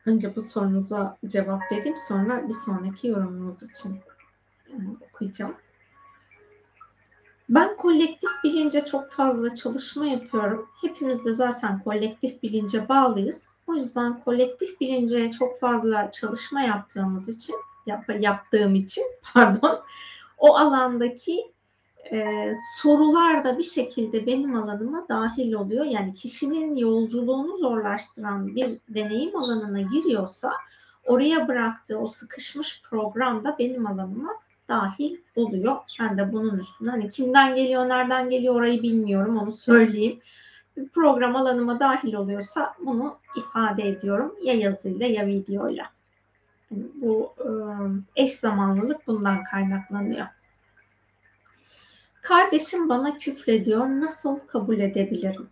önce bu sorunuza cevap vereyim. Sonra bir sonraki yorumunuz için okuyacağım. Ben kolektif bilince çok fazla çalışma yapıyorum. Hepimiz de zaten kolektif bilince bağlıyız. O yüzden kolektif bilince çok fazla çalışma yaptığımız için yap, yaptığım için pardon o alandaki e, sorular da bir şekilde benim alanıma dahil oluyor. Yani kişinin yolculuğunu zorlaştıran bir deneyim alanına giriyorsa oraya bıraktığı o sıkışmış program da benim alanıma dahil oluyor. Ben de bunun üstüne hani kimden geliyor, nereden geliyor orayı bilmiyorum onu söyleyeyim. Program alanıma dahil oluyorsa bunu ifade ediyorum ya yazıyla ya videoyla. Bu eş zamanlılık bundan kaynaklanıyor. Kardeşim bana küfrediyor. Nasıl kabul edebilirim?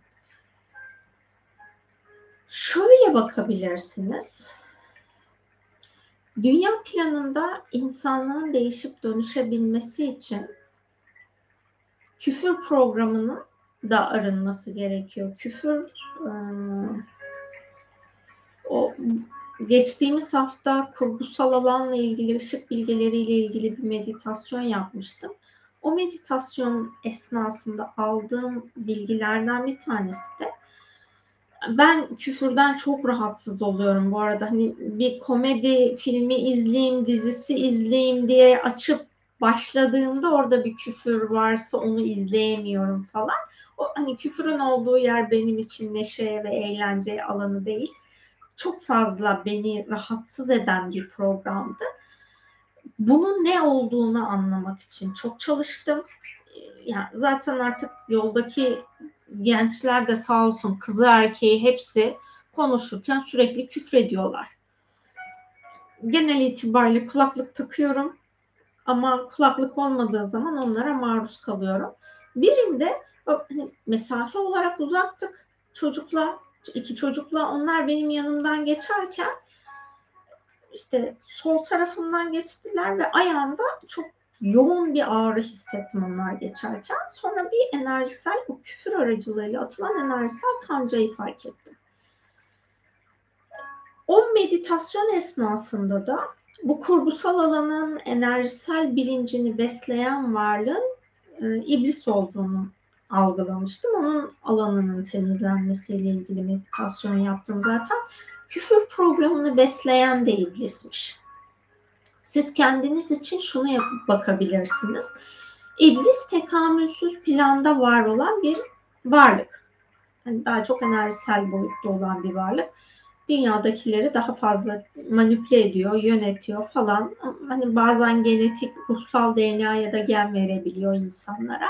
Şöyle bakabilirsiniz. Dünya planında insanlığın değişip dönüşebilmesi için küfür programının da arınması gerekiyor. Küfür o geçtiğimiz hafta kurgusal alanla ilgili ışık bilgileriyle ilgili bir meditasyon yapmıştım. O meditasyon esnasında aldığım bilgilerden bir tanesi de ben küfürden çok rahatsız oluyorum bu arada. Hani bir komedi filmi izleyeyim, dizisi izleyeyim diye açıp başladığımda orada bir küfür varsa onu izleyemiyorum falan. O hani küfürün olduğu yer benim için neşe ve eğlence alanı değil. Çok fazla beni rahatsız eden bir programdı. Bunun ne olduğunu anlamak için çok çalıştım. Yani zaten artık yoldaki gençler de sağ olsun kızı erkeği hepsi konuşurken sürekli küfrediyorlar. Genel itibariyle kulaklık takıyorum ama kulaklık olmadığı zaman onlara maruz kalıyorum. Birinde hani mesafe olarak uzaktık çocukla, iki çocukla onlar benim yanımdan geçerken işte sol tarafımdan geçtiler ve ayağımda çok yoğun bir ağrı hissettim onlar geçerken. Sonra bir enerjisel, bu küfür aracılığıyla atılan enerjisel kancayı fark ettim. O meditasyon esnasında da bu kurgusal alanın enerjisel bilincini besleyen varlığın e, iblis olduğunu algılamıştım. Onun alanının temizlenmesiyle ilgili meditasyon yaptım zaten. Küfür programını besleyen de iblismiş. Siz kendiniz için şunu yapıp bakabilirsiniz. İblis tekamülsüz planda var olan bir varlık. Yani daha çok enerjisel boyutta olan bir varlık. dünyadakileri daha fazla manipüle ediyor, yönetiyor falan. Hani bazen genetik, ruhsal DNA ya da gen verebiliyor insanlara.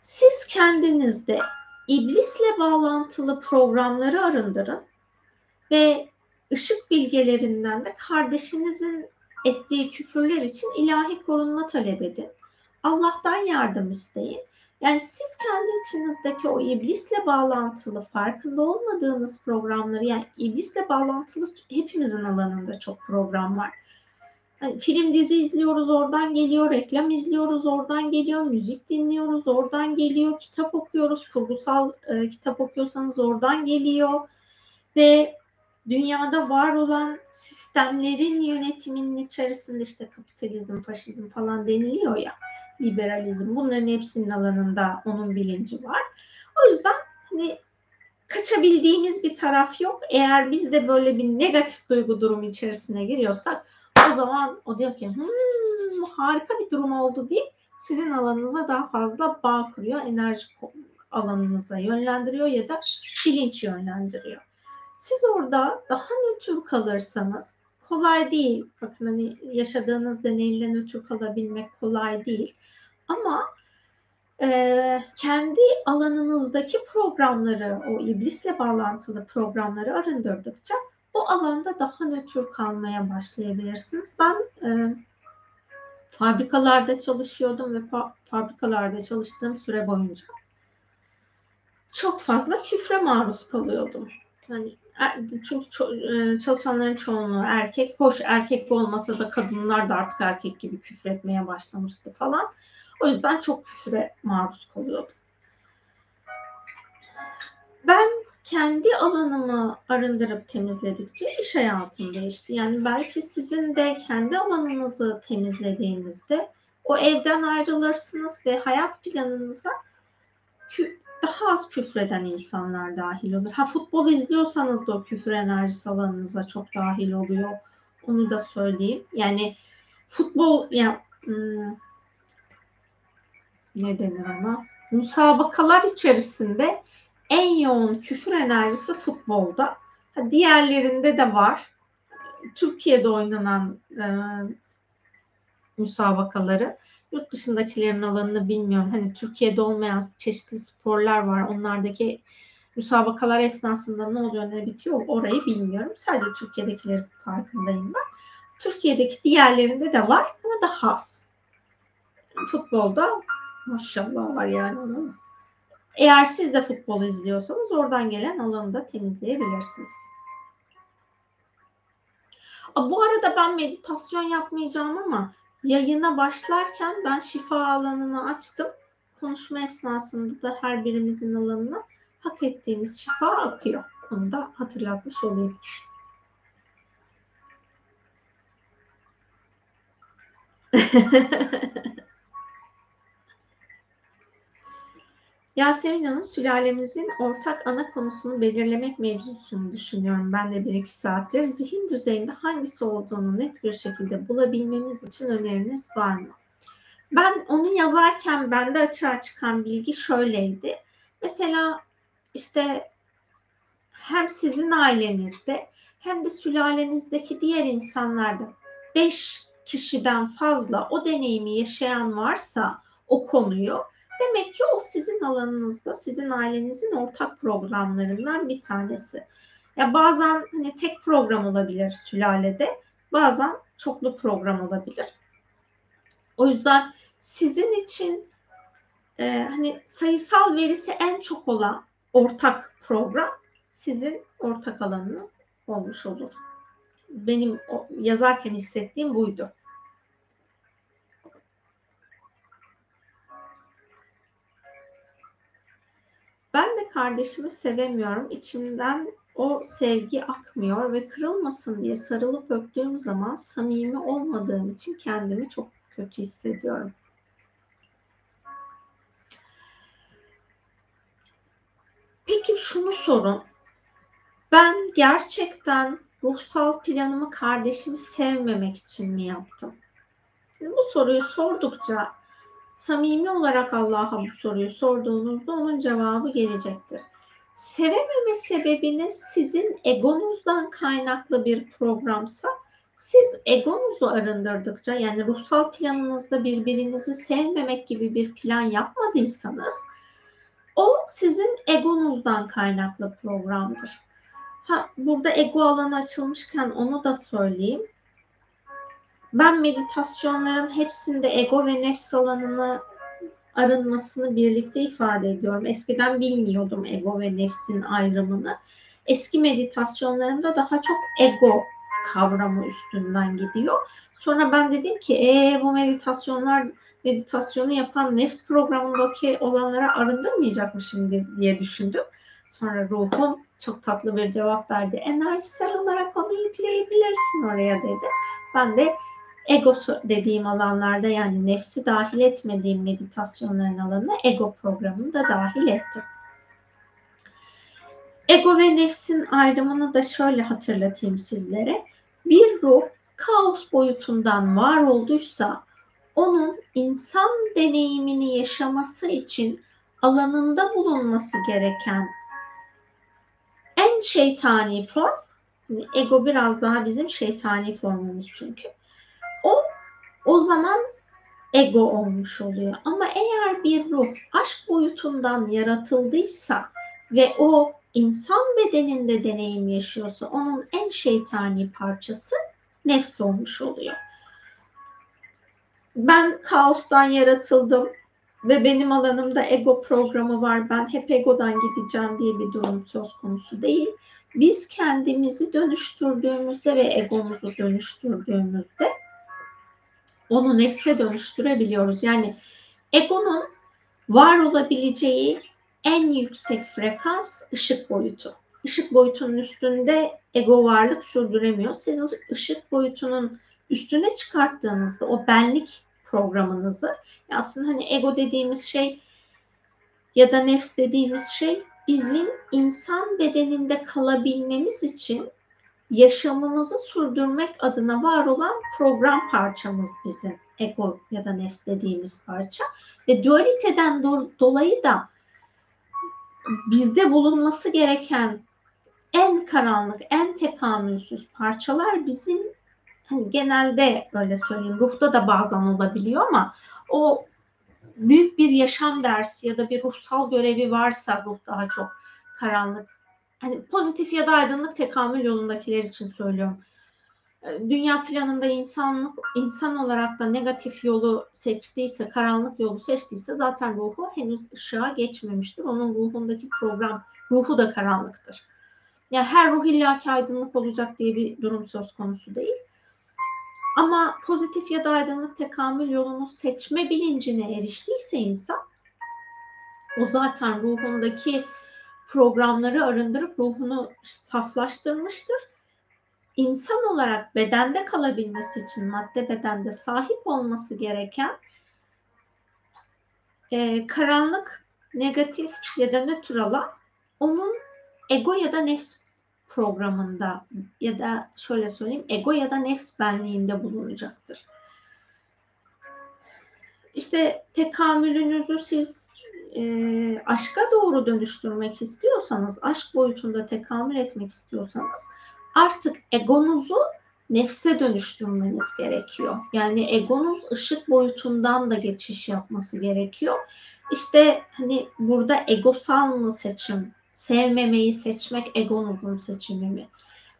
Siz kendinizde iblisle bağlantılı programları arındırın ve ışık bilgelerinden de kardeşinizin ettiği küfürler için ilahi korunma talep edin. Allah'tan yardım isteyin. Yani siz kendi içinizdeki o iblisle bağlantılı farkında olmadığınız programları yani iblisle bağlantılı hepimizin alanında çok program var. Yani film dizi izliyoruz oradan geliyor, reklam izliyoruz oradan geliyor, müzik dinliyoruz oradan geliyor, kitap okuyoruz, kurgusal e, kitap okuyorsanız oradan geliyor ve dünyada var olan sistemlerin yönetiminin içerisinde işte kapitalizm, faşizm falan deniliyor ya liberalizm bunların hepsinin alanında onun bilinci var. O yüzden hani kaçabildiğimiz bir taraf yok. Eğer biz de böyle bir negatif duygu durumu içerisine giriyorsak o zaman o diyor ki hmm, harika bir durum oldu diye sizin alanınıza daha fazla bağ kuruyor, enerji alanınıza yönlendiriyor ya da bilinç yönlendiriyor. Siz orada daha nötr kalırsanız kolay değil. Bakın hani yaşadığınız deneyimden nötr kalabilmek kolay değil. Ama e, kendi alanınızdaki programları, o iblisle bağlantılı programları arındırdıkça o alanda daha nötr kalmaya başlayabilirsiniz. Ben e, fabrikalarda çalışıyordum ve fa- fabrikalarda çalıştığım süre boyunca çok fazla küfre maruz kalıyordum. Yani er, çünkü e, çalışanların çoğunluğu erkek. Hoş erkek olmasa da kadınlar da artık erkek gibi küfretmeye başlamıştı falan. O yüzden çok küfre maruz kalıyordum. Ben kendi alanımı arındırıp temizledikçe iş hayatım değişti. Yani belki sizin de kendi alanınızı temizlediğinizde o evden ayrılırsınız ve hayat planınıza daha az küfreden insanlar dahil olur. Ha futbol izliyorsanız da o küfür enerjisi alanınıza çok dahil oluyor. Onu da söyleyeyim. Yani futbol yani hmm, ne denir ona? Müsabakalar içerisinde en yoğun küfür enerjisi futbolda. Diğerlerinde de var. Türkiye'de oynanan e, müsabakaları. Yurt dışındakilerin alanını bilmiyorum. Hani Türkiye'de olmayan çeşitli sporlar var. Onlardaki müsabakalar esnasında ne oluyor ne bitiyor orayı bilmiyorum. Sadece Türkiye'dekilerin farkındayım ben. Türkiye'deki diğerlerinde de var ama daha az. Futbolda maşallah var yani onun. Eğer siz de futbol izliyorsanız oradan gelen alanı da temizleyebilirsiniz. Bu arada ben meditasyon yapmayacağım ama yayına başlarken ben şifa alanını açtım. Konuşma esnasında da her birimizin alanına hak ettiğimiz şifa akıyor. Onu da hatırlatmış olayım. Yasemin Hanım sülalemizin ortak ana konusunu belirlemek mevzusunu düşünüyorum. Ben de bir iki saattir. Zihin düzeyinde hangisi olduğunu net bir şekilde bulabilmemiz için öneriniz var mı? Ben onu yazarken bende açığa çıkan bilgi şöyleydi. Mesela işte hem sizin ailenizde hem de sülalenizdeki diğer insanlarda beş kişiden fazla o deneyimi yaşayan varsa o konuyu Demek ki o sizin alanınızda, sizin ailenizin ortak programlarından bir tanesi. Ya bazen hani tek program olabilir sülalede, bazen çoklu program olabilir. O yüzden sizin için e, hani sayısal verisi en çok olan ortak program sizin ortak alanınız olmuş olur. Benim yazarken hissettiğim buydu. Ben de kardeşimi sevemiyorum. İçimden o sevgi akmıyor ve kırılmasın diye sarılıp öptüğüm zaman samimi olmadığım için kendimi çok kötü hissediyorum. Peki şunu sorun. Ben gerçekten ruhsal planımı kardeşimi sevmemek için mi yaptım? Bu soruyu sordukça samimi olarak Allah'a bu soruyu sorduğunuzda onun cevabı gelecektir. sevememe sebebiniz sizin egonuzdan kaynaklı bir programsa siz egonuzu arındırdıkça yani ruhsal planınızda birbirinizi sevmemek gibi bir plan yapmadıysanız o sizin egonuzdan kaynaklı programdır. Ha, burada ego alanı açılmışken onu da söyleyeyim. Ben meditasyonların hepsinde ego ve nefs alanını arınmasını birlikte ifade ediyorum. Eskiden bilmiyordum ego ve nefsin ayrımını. Eski meditasyonlarımda daha çok ego kavramı üstünden gidiyor. Sonra ben dedim ki ee, bu meditasyonlar meditasyonu yapan nefs programındaki olanlara arındırmayacak mı şimdi diye düşündüm. Sonra ruhum çok tatlı bir cevap verdi. Enerjisel olarak onu yükleyebilirsin oraya dedi. Ben de ego dediğim alanlarda yani nefsi dahil etmediğim meditasyonların alanına ego programını da dahil ettim. Ego ve nefsin ayrımını da şöyle hatırlatayım sizlere. Bir ruh kaos boyutundan var olduysa onun insan deneyimini yaşaması için alanında bulunması gereken en şeytani form, ego biraz daha bizim şeytani formumuz çünkü. O zaman ego olmuş oluyor. Ama eğer bir ruh aşk boyutundan yaratıldıysa ve o insan bedeninde deneyim yaşıyorsa onun en şeytani parçası nefs olmuş oluyor. Ben kaostan yaratıldım ve benim alanımda ego programı var. Ben hep egodan gideceğim diye bir durum söz konusu değil. Biz kendimizi dönüştürdüğümüzde ve egomuzu dönüştürdüğümüzde onu nefse dönüştürebiliyoruz. Yani egonun var olabileceği en yüksek frekans ışık boyutu. Işık boyutunun üstünde ego varlık sürdüremiyor. Siz ışık boyutunun üstüne çıkarttığınızda o benlik programınızı aslında hani ego dediğimiz şey ya da nefs dediğimiz şey bizim insan bedeninde kalabilmemiz için yaşamımızı sürdürmek adına var olan program parçamız bizim. Ego ya da nefs dediğimiz parça. Ve dualiteden do- dolayı da bizde bulunması gereken en karanlık, en tekamülsüz parçalar bizim hani genelde öyle söyleyeyim ruhta da bazen olabiliyor ama o büyük bir yaşam dersi ya da bir ruhsal görevi varsa ruh daha çok karanlık hani pozitif ya da aydınlık tekamül yolundakiler için söylüyorum. Ee, dünya planında insanlık insan olarak da negatif yolu seçtiyse, karanlık yolu seçtiyse zaten ruhu henüz ışığa geçmemiştir. Onun ruhundaki program, ruhu da karanlıktır. Yani her ruh illaki aydınlık olacak diye bir durum söz konusu değil. Ama pozitif ya da aydınlık tekamül yolunu seçme bilincine eriştiyse insan o zaten ruhundaki programları arındırıp ruhunu saflaştırmıştır. İnsan olarak bedende kalabilmesi için madde bedende sahip olması gereken e, karanlık, negatif ya da nötr alan onun ego ya da nefs programında ya da şöyle söyleyeyim ego ya da nefs benliğinde bulunacaktır. İşte tekamülünüzü siz e, aşka doğru dönüştürmek istiyorsanız, aşk boyutunda tekamül etmek istiyorsanız artık egonuzu nefse dönüştürmeniz gerekiyor. Yani egonuz ışık boyutundan da geçiş yapması gerekiyor. İşte hani burada egosal mı seçim, sevmemeyi seçmek egonuzun seçimi mi?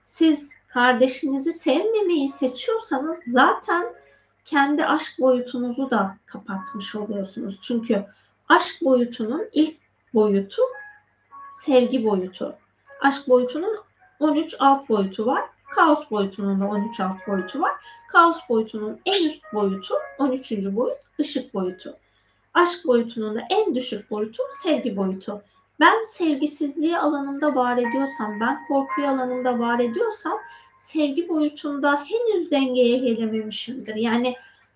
Siz kardeşinizi sevmemeyi seçiyorsanız zaten kendi aşk boyutunuzu da kapatmış oluyorsunuz. Çünkü aşk boyutunun ilk boyutu sevgi boyutu. Aşk boyutunun 13 alt boyutu var. Kaos boyutunun da 13 alt boyutu var. Kaos boyutunun en üst boyutu 13. boyut ışık boyutu. Aşk boyutunun da en düşük boyutu sevgi boyutu. Ben sevgisizliği alanında var ediyorsam, ben korkuyu alanında var ediyorsam sevgi boyutunda henüz dengeye gelememişimdir. Yani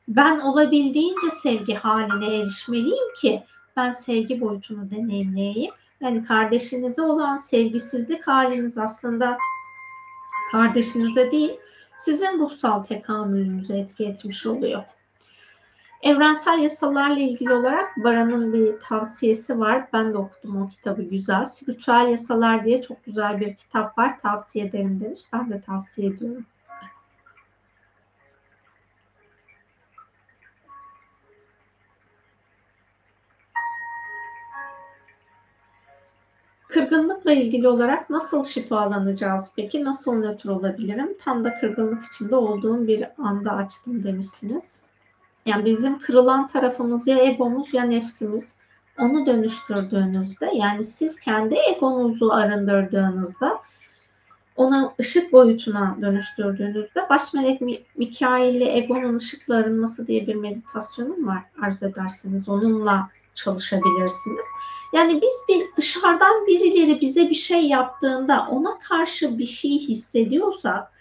ben olabildiğince sevgi haline erişmeliyim ki ben sevgi boyutunu deneyimleyeyim. Yani kardeşinize olan sevgisizlik haliniz aslında kardeşinize değil, sizin ruhsal tekamülünüze etki etmiş oluyor. Evrensel yasalarla ilgili olarak Baran'ın bir tavsiyesi var. Ben de okudum o kitabı güzel. Spiritüel yasalar diye çok güzel bir kitap var. Tavsiye ederim demiş. Ben de tavsiye ediyorum. Kırgınlıkla ilgili olarak nasıl şifalanacağız peki? Nasıl nötr olabilirim? Tam da kırgınlık içinde olduğum bir anda açtım demişsiniz. Yani bizim kırılan tarafımız ya egomuz ya nefsimiz. Onu dönüştürdüğünüzde yani siz kendi egonuzu arındırdığınızda ona ışık boyutuna dönüştürdüğünüzde baş melek Mikail ile egonun ışıkla arınması diye bir meditasyonum var arzu ederseniz onunla çalışabilirsiniz. Yani biz bir dışarıdan birileri bize bir şey yaptığında ona karşı bir şey hissediyorsak,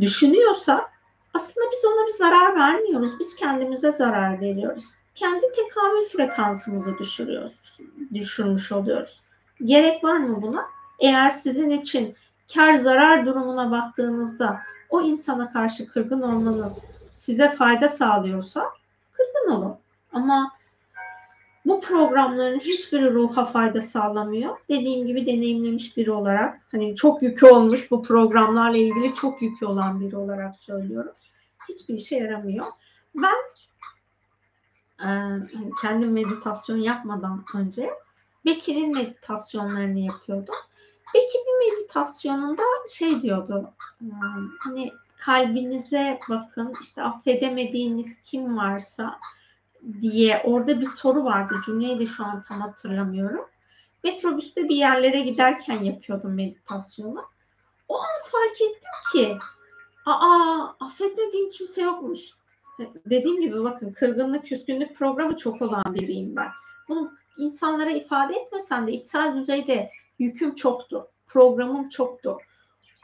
düşünüyorsak aslında biz ona bir zarar vermiyoruz. Biz kendimize zarar veriyoruz. Kendi tekamül frekansımızı düşürüyoruz, düşürmüş oluyoruz. Gerek var mı buna? Eğer sizin için kar zarar durumuna baktığınızda o insana karşı kırgın olmanız size fayda sağlıyorsa kırgın olun. Ama bu programların hiçbiri ruha fayda sağlamıyor. Dediğim gibi deneyimlemiş biri olarak hani çok yükü olmuş bu programlarla ilgili çok yükü olan biri olarak söylüyorum. Hiçbir işe yaramıyor. Ben e, hani kendim meditasyon yapmadan önce Bekir'in meditasyonlarını yapıyordum. Bekir bir meditasyonunda şey diyordu e, hani kalbinize bakın işte affedemediğiniz kim varsa diye orada bir soru vardı. Cümleyi de şu an tam hatırlamıyorum. Metrobüste bir yerlere giderken yapıyordum meditasyonu. O an fark ettim ki aa affetmediğim kimse yokmuş. Dediğim gibi bakın kırgınlık, küskünlük programı çok olan biriyim ben. Bunu insanlara ifade etmesem de içsel düzeyde yüküm çoktu. Programım çoktu.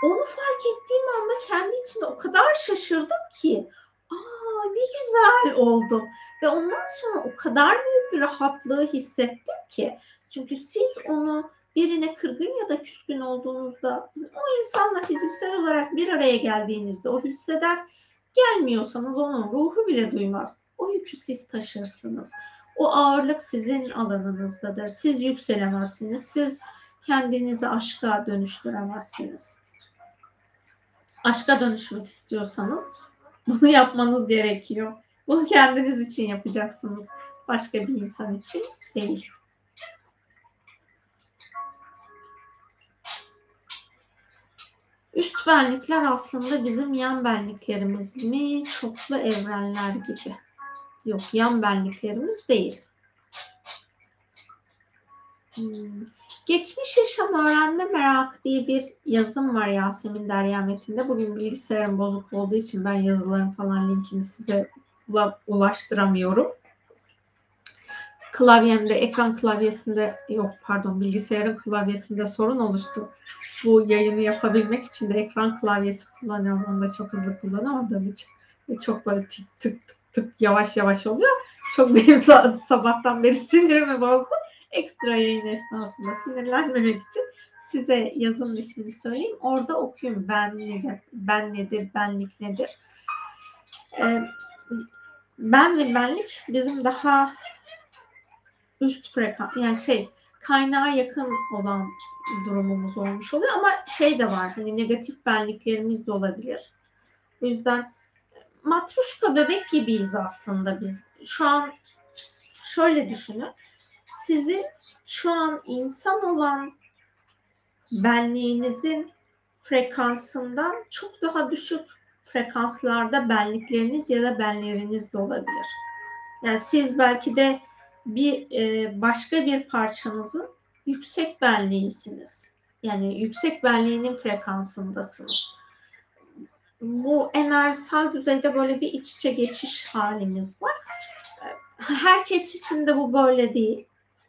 Onu fark ettiğim anda kendi içimde o kadar şaşırdım ki aa ne güzel oldum. Ve ondan sonra o kadar büyük bir rahatlığı hissettim ki. Çünkü siz onu birine kırgın ya da küskün olduğunuzda o insanla fiziksel olarak bir araya geldiğinizde o hisseder gelmiyorsanız onun ruhu bile duymaz. O yükü siz taşırsınız. O ağırlık sizin alanınızdadır. Siz yükselemezsiniz. Siz kendinizi aşka dönüştüremezsiniz. Aşka dönüşmek istiyorsanız bunu yapmanız gerekiyor. Bunu kendiniz için yapacaksınız. Başka bir insan için değil. Üst benlikler aslında bizim yan benliklerimiz mi? Çoklu evrenler gibi. Yok yan benliklerimiz değil. Hmm. Geçmiş yaşam öğrenme merak diye bir yazım var Yasemin Derya Metin'de. Bugün bilgisayarım bozuk olduğu için ben yazıların falan linkini size ulaştıramıyorum. Klavyemde, ekran klavyesinde yok pardon bilgisayarın klavyesinde sorun oluştu. Bu yayını yapabilmek için de ekran klavyesi kullanıyorum. Onu da çok hızlı kullanamadığım için. Çok böyle tık tık tık tık yavaş yavaş oluyor. Çok benim sabahtan beri sinirimi bozdu. Ekstra yayın esnasında sinirlenmemek için size yazım ismini söyleyeyim. Orada okuyun ben nedir, ben nedir, benlik nedir. Ee, ben ve benlik bizim daha üst frekans yani şey kaynağa yakın olan durumumuz olmuş oluyor ama şey de var hani negatif benliklerimiz de olabilir. O yüzden matruşka bebek gibiyiz aslında biz. Şu an şöyle düşünün. Sizi şu an insan olan benliğinizin frekansından çok daha düşük frekanslarda benlikleriniz ya da benleriniz de olabilir. Yani siz belki de bir e, başka bir parçanızın yüksek benliğisiniz. Yani yüksek benliğinin frekansındasınız. Bu enerjisel düzeyde böyle bir iç içe geçiş halimiz var. Herkes için de bu böyle değil.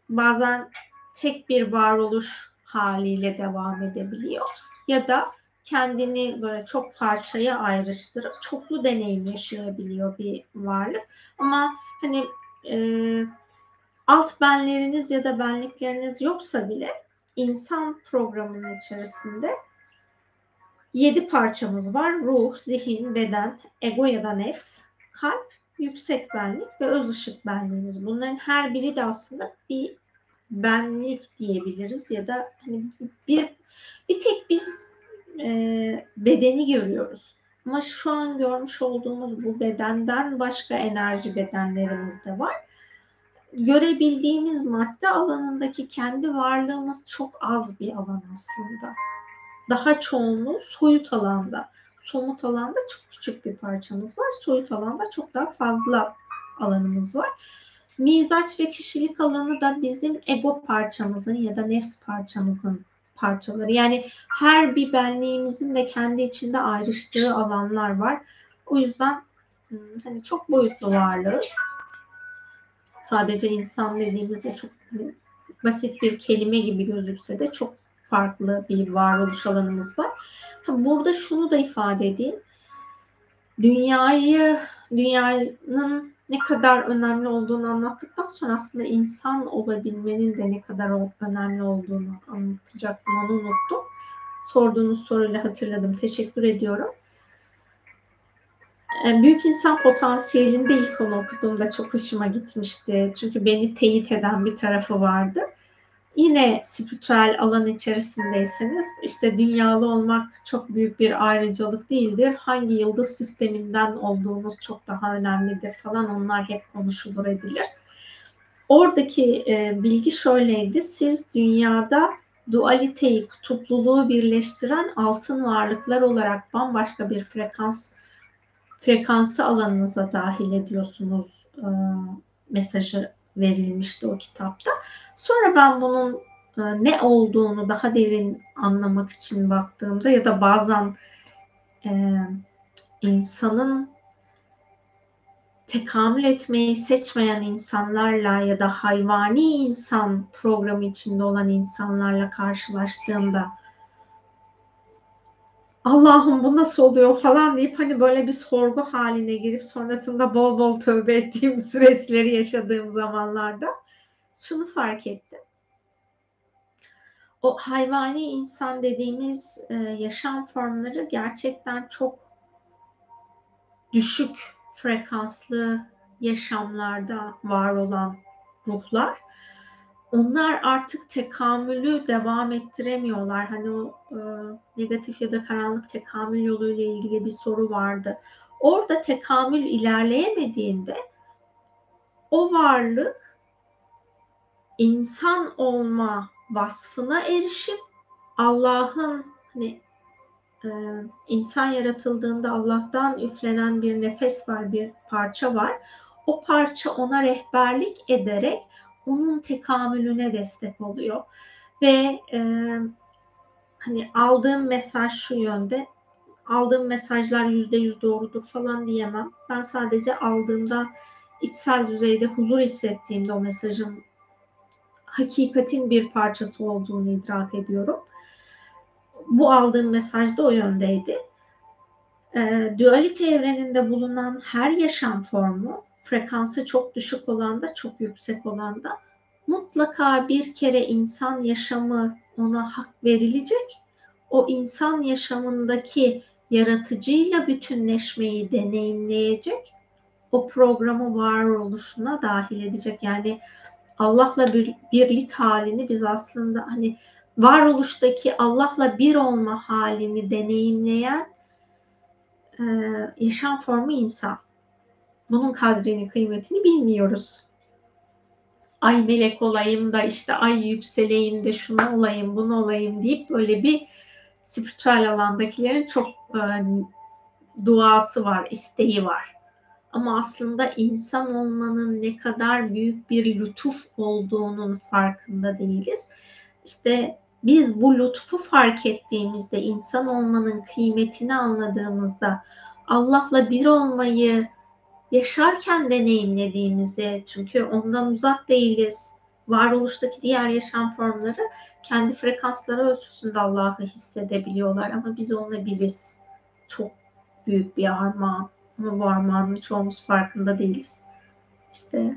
Bazen tek bir varoluş haliyle devam edebiliyor. Ya da kendini böyle çok parçaya ayrıştırıp çoklu deneyim yaşayabiliyor bir varlık. Ama hani e, alt benleriniz ya da benlikleriniz yoksa bile insan programının içerisinde yedi parçamız var. Ruh, zihin, beden, ego ya da nefs, kalp yüksek benlik ve öz ışık benliğimiz. Bunların her biri de aslında bir benlik diyebiliriz ya da hani bir bir tek biz e, bedeni görüyoruz. Ama şu an görmüş olduğumuz bu bedenden başka enerji bedenlerimiz de var. Görebildiğimiz madde alanındaki kendi varlığımız çok az bir alan aslında. Daha çoğunluğu soyut alanda. Somut alanda çok küçük bir parçamız var. Soyut alanda çok daha fazla alanımız var. Mizaç ve kişilik alanı da bizim ego parçamızın ya da nefs parçamızın parçaları. Yani her bir benliğimizin de kendi içinde ayrıştığı alanlar var. O yüzden hmm, hani çok boyutlu varlığız. Sadece insan dediğimizde çok hani basit bir kelime gibi gözükse de çok farklı bir varoluş alanımız var. Burada şunu da ifade edeyim. Dünyayı, dünyanın ne kadar önemli olduğunu anlattıktan sonra aslında insan olabilmenin de ne kadar önemli olduğunu anlatacaktım. Onu unuttum. Sorduğunuz soruyla hatırladım. Teşekkür ediyorum. Ee, büyük insan potansiyelinde ilk onu okuduğumda çok hoşuma gitmişti. Çünkü beni teyit eden bir tarafı vardı yine spiritüel alan içerisindeyseniz işte dünyalı olmak çok büyük bir ayrıcalık değildir. Hangi yıldız sisteminden olduğunuz çok daha önemlidir falan onlar hep konuşulur edilir. Oradaki e, bilgi şöyleydi. Siz dünyada dualiteyi, kutupluluğu birleştiren altın varlıklar olarak bambaşka bir frekans frekansı alanınıza dahil ediyorsunuz e, mesajı verilmişti o kitapta. Sonra ben bunun e, ne olduğunu daha derin anlamak için baktığımda ya da bazen e, insanın tekamül etmeyi seçmeyen insanlarla ya da hayvani insan programı içinde olan insanlarla karşılaştığımda Allah'ım bu nasıl oluyor falan deyip hani böyle bir sorgu haline girip sonrasında bol bol tövbe ettiğim süreçleri yaşadığım zamanlarda şunu fark ettim. O hayvani insan dediğimiz e, yaşam formları gerçekten çok düşük frekanslı yaşamlarda var olan ruhlar onlar artık tekamülü devam ettiremiyorlar. Hani o e, negatif ya da karanlık tekamül yoluyla ilgili bir soru vardı. Orada tekamül ilerleyemediğinde o varlık insan olma vasfına erişip Allah'ın hani e, insan yaratıldığında Allah'tan üflenen bir nefes var, bir parça var. O parça ona rehberlik ederek onun tekamülüne destek oluyor. Ve e, hani aldığım mesaj şu yönde aldığım mesajlar yüzde yüz doğrudur falan diyemem. Ben sadece aldığımda içsel düzeyde huzur hissettiğimde o mesajın hakikatin bir parçası olduğunu idrak ediyorum. Bu aldığım mesaj da o yöndeydi. E, dualite evreninde bulunan her yaşam formu frekansı çok düşük olan da çok yüksek olan da mutlaka bir kere insan yaşamı ona hak verilecek. O insan yaşamındaki yaratıcıyla bütünleşmeyi deneyimleyecek. O programı varoluşuna dahil edecek. Yani Allah'la bir, birlik halini biz aslında hani varoluştaki Allah'la bir olma halini deneyimleyen e, yaşam formu insan bunun kadrini, kıymetini bilmiyoruz. Ay melek olayım da işte ay yükseleyim de şunu olayım, bunu olayım deyip böyle bir spiritüel alandakilerin çok e, duası var, isteği var. Ama aslında insan olmanın ne kadar büyük bir lütuf olduğunun farkında değiliz. İşte biz bu lütfu fark ettiğimizde, insan olmanın kıymetini anladığımızda, Allah'la bir olmayı yaşarken deneyimlediğimizi çünkü ondan uzak değiliz. Varoluştaki diğer yaşam formları kendi frekansları ölçüsünde Allah'ı hissedebiliyorlar ama biz onunla biriz. Çok büyük bir armağan. Ama bu armağanın çoğumuz farkında değiliz. İşte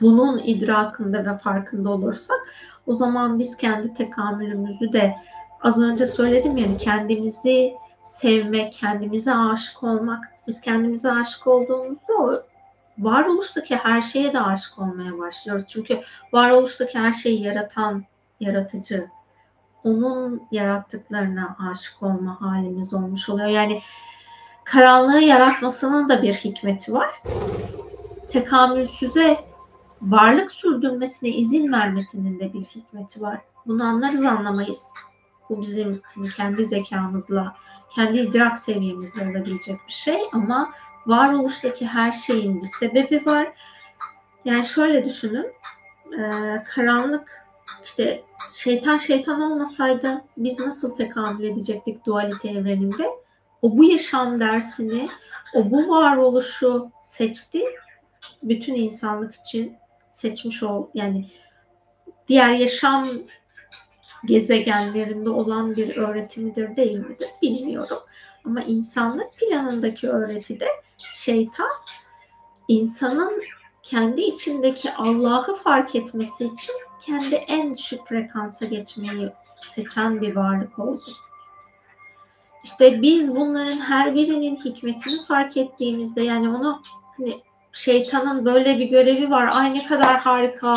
bunun idrakında ve farkında olursak o zaman biz kendi tekamülümüzü de az önce söyledim yani kendimizi sevmek, kendimize aşık olmak. Biz kendimize aşık olduğumuzda o varoluştaki her şeye de aşık olmaya başlıyoruz. Çünkü varoluştaki her şeyi yaratan yaratıcı, onun yarattıklarına aşık olma halimiz olmuş oluyor. Yani karanlığı yaratmasının da bir hikmeti var. Tekamülsüze varlık sürdürmesine izin vermesinin de bir hikmeti var. Bunu anlarız anlamayız. Bu bizim hani kendi zekamızla, kendi idrak seviyemizle olabilecek bir şey ama varoluştaki her şeyin bir sebebi var. Yani şöyle düşünün, e, karanlık işte şeytan şeytan olmasaydı biz nasıl tekamül edecektik dualite evreninde? O bu yaşam dersini, o bu varoluşu seçti. Bütün insanlık için seçmiş ol yani diğer yaşam gezegenlerinde olan bir öğretimidir değil midir bilmiyorum. Ama insanlık planındaki öğretide şeytan insanın kendi içindeki Allah'ı fark etmesi için kendi en düşük frekansa geçmeyi seçen bir varlık oldu. İşte biz bunların her birinin hikmetini fark ettiğimizde yani onu hani şeytanın böyle bir görevi var ay ne kadar harika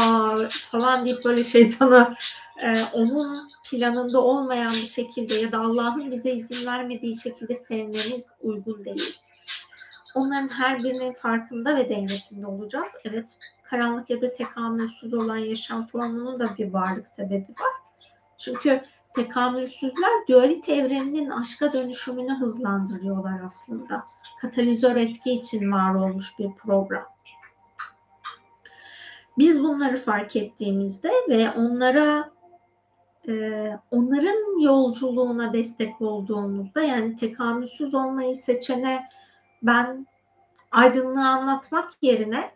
falan deyip böyle şeytanı e, onun planında olmayan bir şekilde ya da Allah'ın bize izin vermediği şekilde sevmemiz uygun değil. Onların her birinin farkında ve dengesinde olacağız. Evet karanlık ya da tekamülsüz olan yaşam formunun da bir varlık sebebi var. Çünkü tekamülsüzler dualite evreninin aşka dönüşümünü hızlandırıyorlar aslında. Katalizör etki için var olmuş bir program. Biz bunları fark ettiğimizde ve onlara e, onların yolculuğuna destek olduğumuzda yani tekamülsüz olmayı seçene ben aydınlığı anlatmak yerine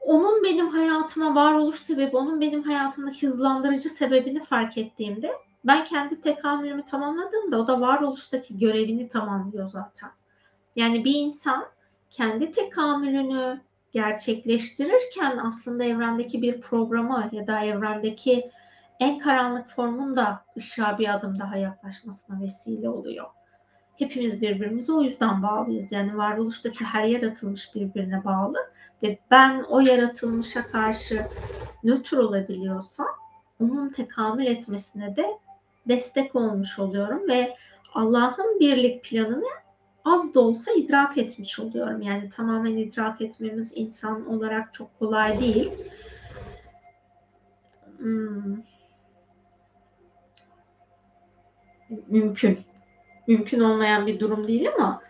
onun benim hayatıma varoluş sebebi, onun benim hayatımdaki hızlandırıcı sebebini fark ettiğimde ben kendi tekamülümü tamamladığımda o da varoluştaki görevini tamamlıyor zaten. Yani bir insan kendi tekamülünü gerçekleştirirken aslında evrendeki bir programı ya da evrendeki en karanlık formun da ışığa bir adım daha yaklaşmasına vesile oluyor. Hepimiz birbirimize o yüzden bağlıyız. Yani varoluştaki her yaratılmış birbirine bağlı ve ben o yaratılmışa karşı nötr olabiliyorsam onun tekamül etmesine de destek olmuş oluyorum ve Allah'ın birlik planını az da olsa idrak etmiş oluyorum. Yani tamamen idrak etmemiz insan olarak çok kolay değil. Hmm. Mümkün. Mümkün olmayan bir durum değil ama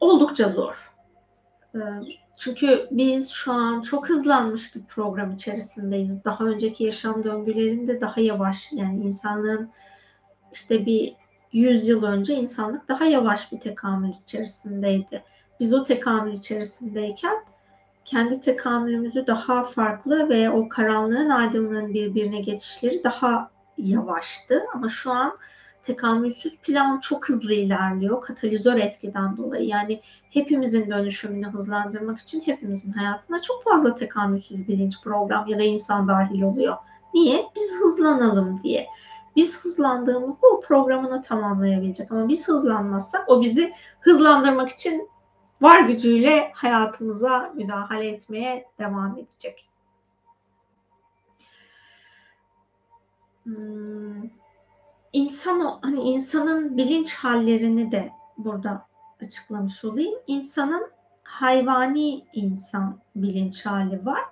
oldukça zor. Ee, çünkü biz şu an çok hızlanmış bir program içerisindeyiz. Daha önceki yaşam döngülerinde daha yavaş yani insanlığın işte bir 100 yıl önce insanlık daha yavaş bir tekamül içerisindeydi. Biz o tekamül içerisindeyken kendi tekamülümüzü daha farklı ve o karanlığın aydınlığın birbirine geçişleri daha yavaştı. Ama şu an tekamülsüz plan çok hızlı ilerliyor katalizör etkiden dolayı. Yani hepimizin dönüşümünü hızlandırmak için hepimizin hayatına çok fazla tekamülsüz bilinç program ya da insan dahil oluyor. Niye? Biz hızlanalım diye. Biz hızlandığımızda o programını tamamlayabilecek ama biz hızlanmazsak o bizi hızlandırmak için var gücüyle hayatımıza müdahale etmeye devam edecek. Hmm insan hani insanın bilinç hallerini de burada açıklamış olayım. İnsanın hayvani insan bilinç hali var.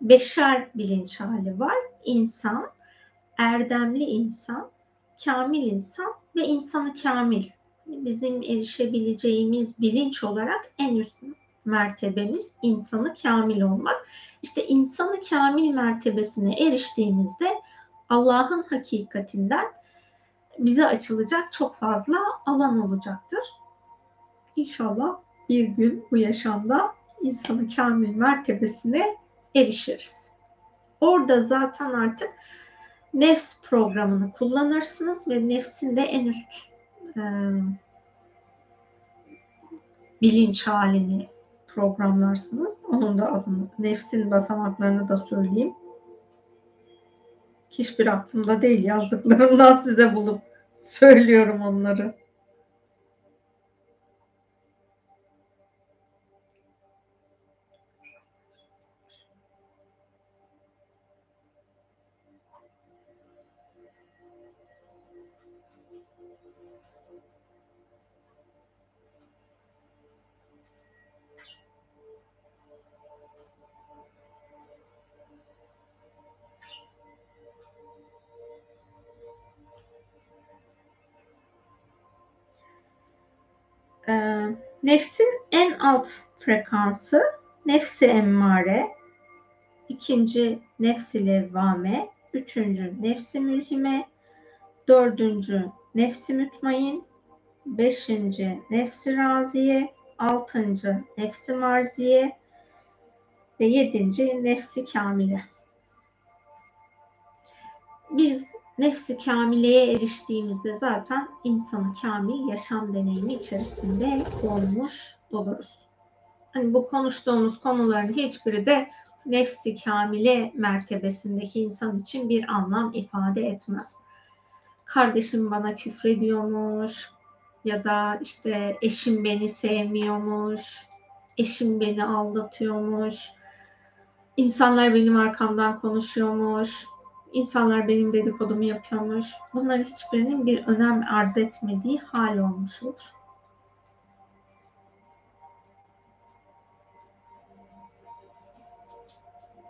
Beşer bilinç hali var. İnsan, erdemli insan, kamil insan ve insanı kamil. Bizim erişebileceğimiz bilinç olarak en üst mertebemiz insanı kamil olmak. İşte insanı kamil mertebesine eriştiğimizde Allah'ın hakikatinden bize açılacak çok fazla alan olacaktır. İnşallah bir gün bu yaşamda insanı kamil mertebesine erişiriz. Orada zaten artık nefs programını kullanırsınız ve nefsin de en üst e, bilinç halini programlarsınız. Onun da adını, nefsin basamaklarını da söyleyeyim. Hiçbir aklımda değil yazdıklarımdan size bulup söylüyorum onları. Nefsin en alt frekansı nefsi emmare, ikinci nefsi levvame, üçüncü nefsi mülhime, dördüncü nefsi mütmain, beşinci nefsi raziye, altıncı nefsi marziye ve yedinci nefsi kamile. Biz nefsi kamileye eriştiğimizde zaten insanı kamil yaşam deneyimi içerisinde olmuş oluruz. Hani bu konuştuğumuz konuların hiçbiri de nefsi kamile mertebesindeki insan için bir anlam ifade etmez. Kardeşim bana küfrediyormuş ya da işte eşim beni sevmiyormuş, eşim beni aldatıyormuş, insanlar benim arkamdan konuşuyormuş, insanlar benim dedikodumu yapıyormuş. Bunların hiçbirinin bir önem arz etmediği hal olmuş olur.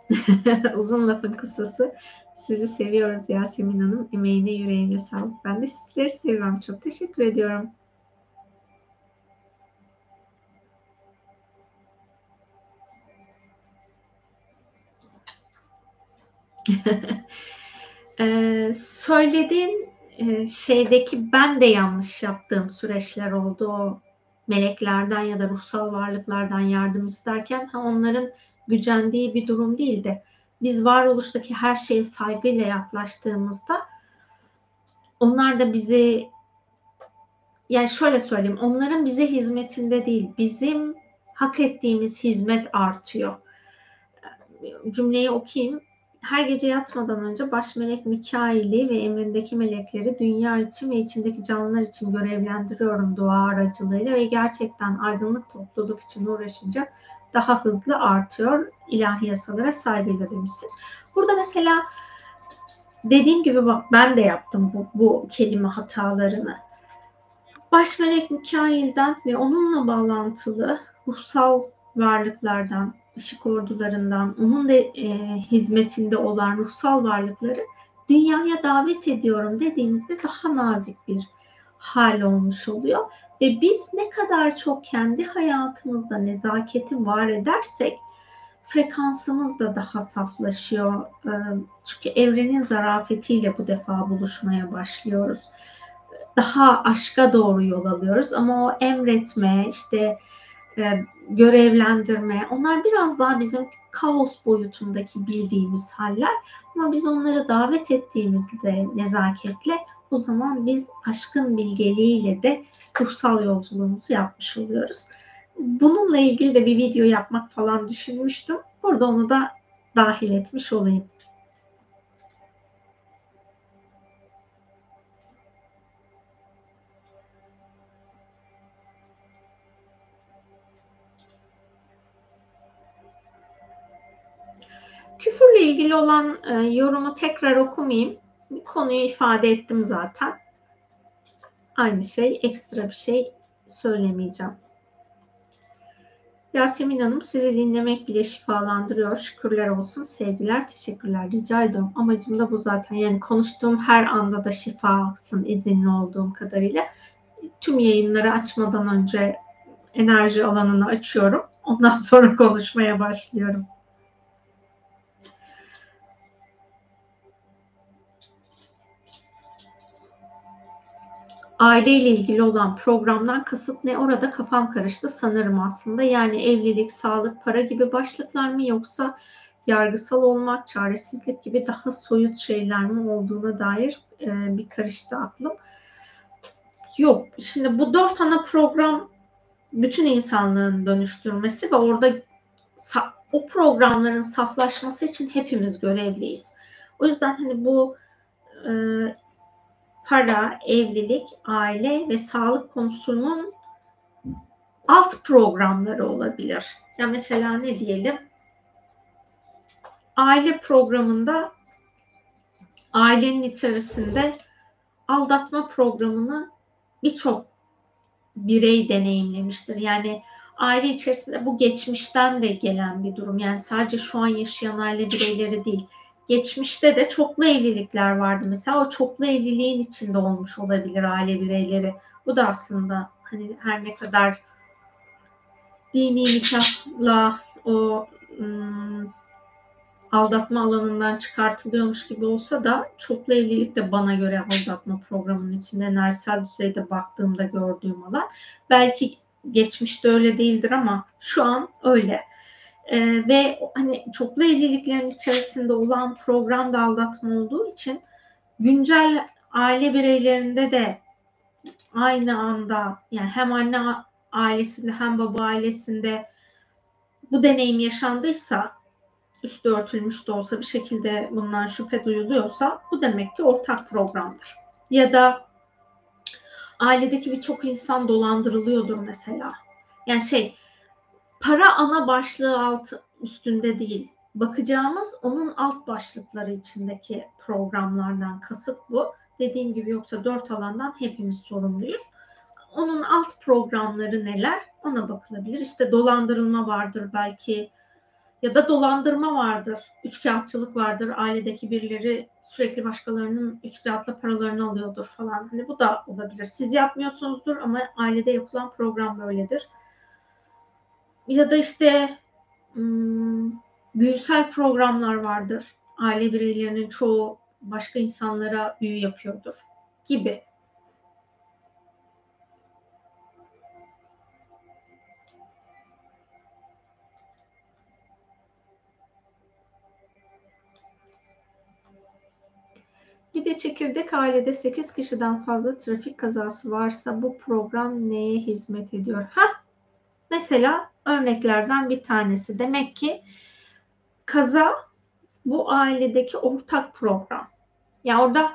Uzun lafın kısası. Sizi seviyoruz Yasemin Hanım. Emeğine yüreğine sağlık. Ben de sizleri seviyorum. Çok teşekkür ediyorum. Ee, söylediğin e, şeydeki ben de yanlış yaptığım süreçler oldu. O meleklerden ya da ruhsal varlıklardan yardım isterken ha onların gücendiği bir durum değildi. Biz varoluştaki her şeye saygıyla yaklaştığımızda onlar da bizi yani şöyle söyleyeyim onların bize hizmetinde değil bizim hak ettiğimiz hizmet artıyor. Cümleyi okuyayım her gece yatmadan önce baş melek Mikail'i ve emrindeki melekleri dünya için ve içindeki canlılar için görevlendiriyorum dua aracılığıyla ve gerçekten aydınlık topluluk için uğraşınca daha hızlı artıyor ilahi yasalara saygıyla demişsin. Burada mesela dediğim gibi bak ben de yaptım bu, bu kelime hatalarını. Baş melek Mikail'den ve onunla bağlantılı ruhsal varlıklardan ışık ordularından, onun da e, hizmetinde olan ruhsal varlıkları dünyaya davet ediyorum dediğimizde daha nazik bir hal olmuş oluyor. Ve biz ne kadar çok kendi hayatımızda nezaketi var edersek frekansımız da daha saflaşıyor. E, çünkü evrenin zarafetiyle bu defa buluşmaya başlıyoruz. Daha aşka doğru yol alıyoruz ama o emretme, işte e, görevlendirme onlar biraz daha bizim kaos boyutundaki bildiğimiz haller ama biz onları davet ettiğimizde nezaketle o zaman biz aşkın bilgeliğiyle de ruhsal yolculuğumuzu yapmış oluyoruz. Bununla ilgili de bir video yapmak falan düşünmüştüm. Burada onu da dahil etmiş olayım. İlgili olan e, yorumu tekrar okumayayım. Konuyu ifade ettim zaten. Aynı şey, ekstra bir şey söylemeyeceğim. Yasemin Hanım sizi dinlemek bile şifalandırıyor. Şükürler olsun. Sevgiler, teşekkürler. Rica ediyorum. Amacım da bu zaten. Yani konuştuğum her anda da şifasın izinli olduğum kadarıyla. Tüm yayınları açmadan önce enerji alanını açıyorum. Ondan sonra konuşmaya başlıyorum. Aileyle ilgili olan programdan kasıt ne? Orada kafam karıştı sanırım aslında. Yani evlilik, sağlık, para gibi başlıklar mı yoksa yargısal olmak, çaresizlik gibi daha soyut şeyler mi olduğuna dair e, bir karıştı aklım. Yok. Şimdi bu dört ana program bütün insanlığın dönüştürmesi ve orada o programların saflaşması için hepimiz görevliyiz. O yüzden hani bu e, para, evlilik, aile ve sağlık konusunun alt programları olabilir. Ya mesela ne diyelim? Aile programında ailenin içerisinde aldatma programını birçok birey deneyimlemiştir. Yani aile içerisinde bu geçmişten de gelen bir durum. Yani sadece şu an yaşayan aile bireyleri değil geçmişte de çoklu evlilikler vardı mesela. O çoklu evliliğin içinde olmuş olabilir aile bireyleri. Bu da aslında hani her ne kadar dini nikahla o ım, aldatma alanından çıkartılıyormuş gibi olsa da çoklu evlilik de bana göre aldatma programının içinde enerjisel düzeyde baktığımda gördüğüm alan. Belki geçmişte öyle değildir ama şu an öyle. Ee, ve hani çoklu evliliklerin içerisinde olan programda aldatma olduğu için güncel aile bireylerinde de aynı anda yani hem anne ailesinde hem baba ailesinde bu deneyim yaşandıysa üstü örtülmüş de olsa bir şekilde bundan şüphe duyuluyorsa bu demek ki ortak programdır. Ya da ailedeki birçok insan dolandırılıyordur mesela. Yani şey para ana başlığı altı üstünde değil. Bakacağımız onun alt başlıkları içindeki programlardan kasıt bu. Dediğim gibi yoksa dört alandan hepimiz sorumluyuz. Onun alt programları neler? Ona bakılabilir. İşte dolandırılma vardır belki ya da dolandırma vardır. Üçkağıtçılık vardır. Ailedeki birileri sürekli başkalarının üçkağıtla paralarını alıyordur falan. Hani bu da olabilir. Siz yapmıyorsunuzdur ama ailede yapılan program böyledir. Ya da işte hmm, büyüsel programlar vardır. Aile bireylerinin çoğu başka insanlara büyü yapıyordur gibi. Bir de çekirdek ailede 8 kişiden fazla trafik kazası varsa bu program neye hizmet ediyor? Ha, mesela örneklerden bir tanesi. Demek ki kaza bu ailedeki ortak program. Yani orada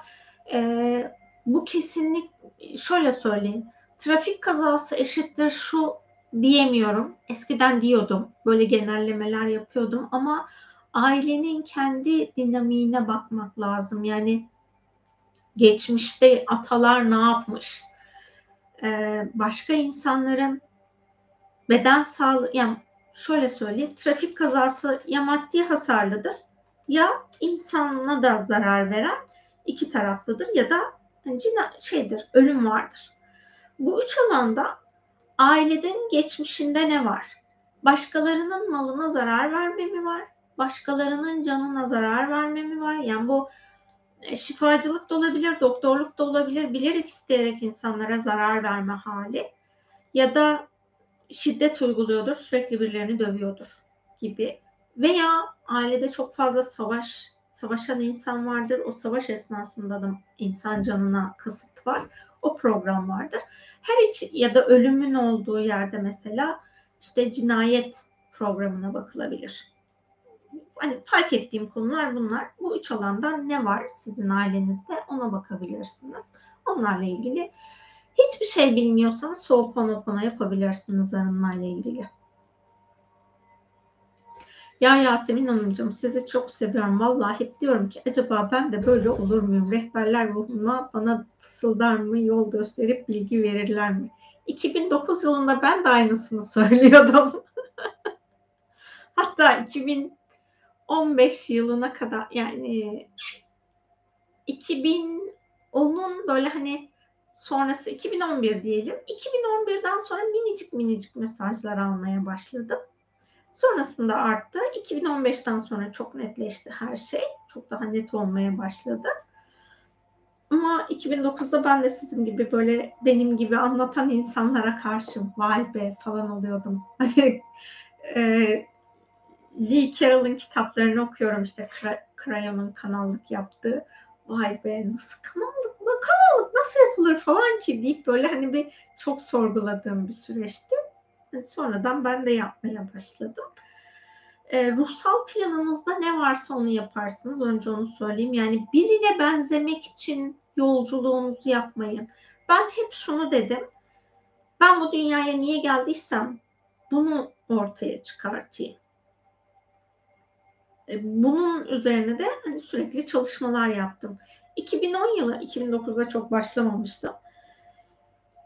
e, bu kesinlik şöyle söyleyeyim. Trafik kazası eşittir şu diyemiyorum. Eskiden diyordum. Böyle genellemeler yapıyordum ama ailenin kendi dinamiğine bakmak lazım. Yani geçmişte atalar ne yapmış? Ee, başka insanların beden sağlığı, yani şöyle söyleyeyim, trafik kazası ya maddi hasarlıdır ya insana da zarar veren iki taraflıdır ya da cina şeydir, ölüm vardır. Bu üç alanda ailenin geçmişinde ne var? Başkalarının malına zarar verme mi var? Başkalarının canına zarar verme mi var? Yani bu e, şifacılık da olabilir, doktorluk da olabilir, bilerek isteyerek insanlara zarar verme hali ya da şiddet uyguluyordur, sürekli birilerini dövüyordur gibi veya ailede çok fazla savaş savaşan insan vardır. O savaş esnasında da insan canına kasıt var. O program vardır. Her iki ya da ölümün olduğu yerde mesela işte cinayet programına bakılabilir hani fark ettiğim konular bunlar. Bu üç alandan ne var sizin ailenizde ona bakabilirsiniz. Onlarla ilgili hiçbir şey bilmiyorsanız soğupanopana yapabilirsiniz arınmayla ilgili. Ya Yasemin Hanımcığım sizi çok seviyorum. Vallahi hep diyorum ki acaba ben de böyle olur muyum? Rehberler ruhuna bana fısıldar mı? Yol gösterip bilgi verirler mi? 2009 yılında ben de aynısını söylüyordum. Hatta 2000 15 yılına kadar yani 2010'un böyle hani sonrası 2011 diyelim. 2011'den sonra minicik minicik mesajlar almaya başladım. Sonrasında arttı. 2015'ten sonra çok netleşti her şey. Çok daha net olmaya başladı. Ama 2009'da ben de sizin gibi böyle benim gibi anlatan insanlara karşı vay be falan oluyordum. Hani e, Lee Carroll'ın kitaplarını okuyorum işte Crayon'un kanallık yaptığı. Vay be nasıl kanallık, kanallık nasıl yapılır falan ki deyip böyle hani bir çok sorguladığım bir süreçti. Yani sonradan ben de yapmaya başladım. E, ruhsal planınızda ne varsa onu yaparsınız. Önce onu söyleyeyim. Yani birine benzemek için yolculuğunuzu yapmayın. Ben hep şunu dedim. Ben bu dünyaya niye geldiysem bunu ortaya çıkartayım. E, bunun üzerine de hani sürekli çalışmalar yaptım. 2010 yılı, 2009'da çok başlamamıştım.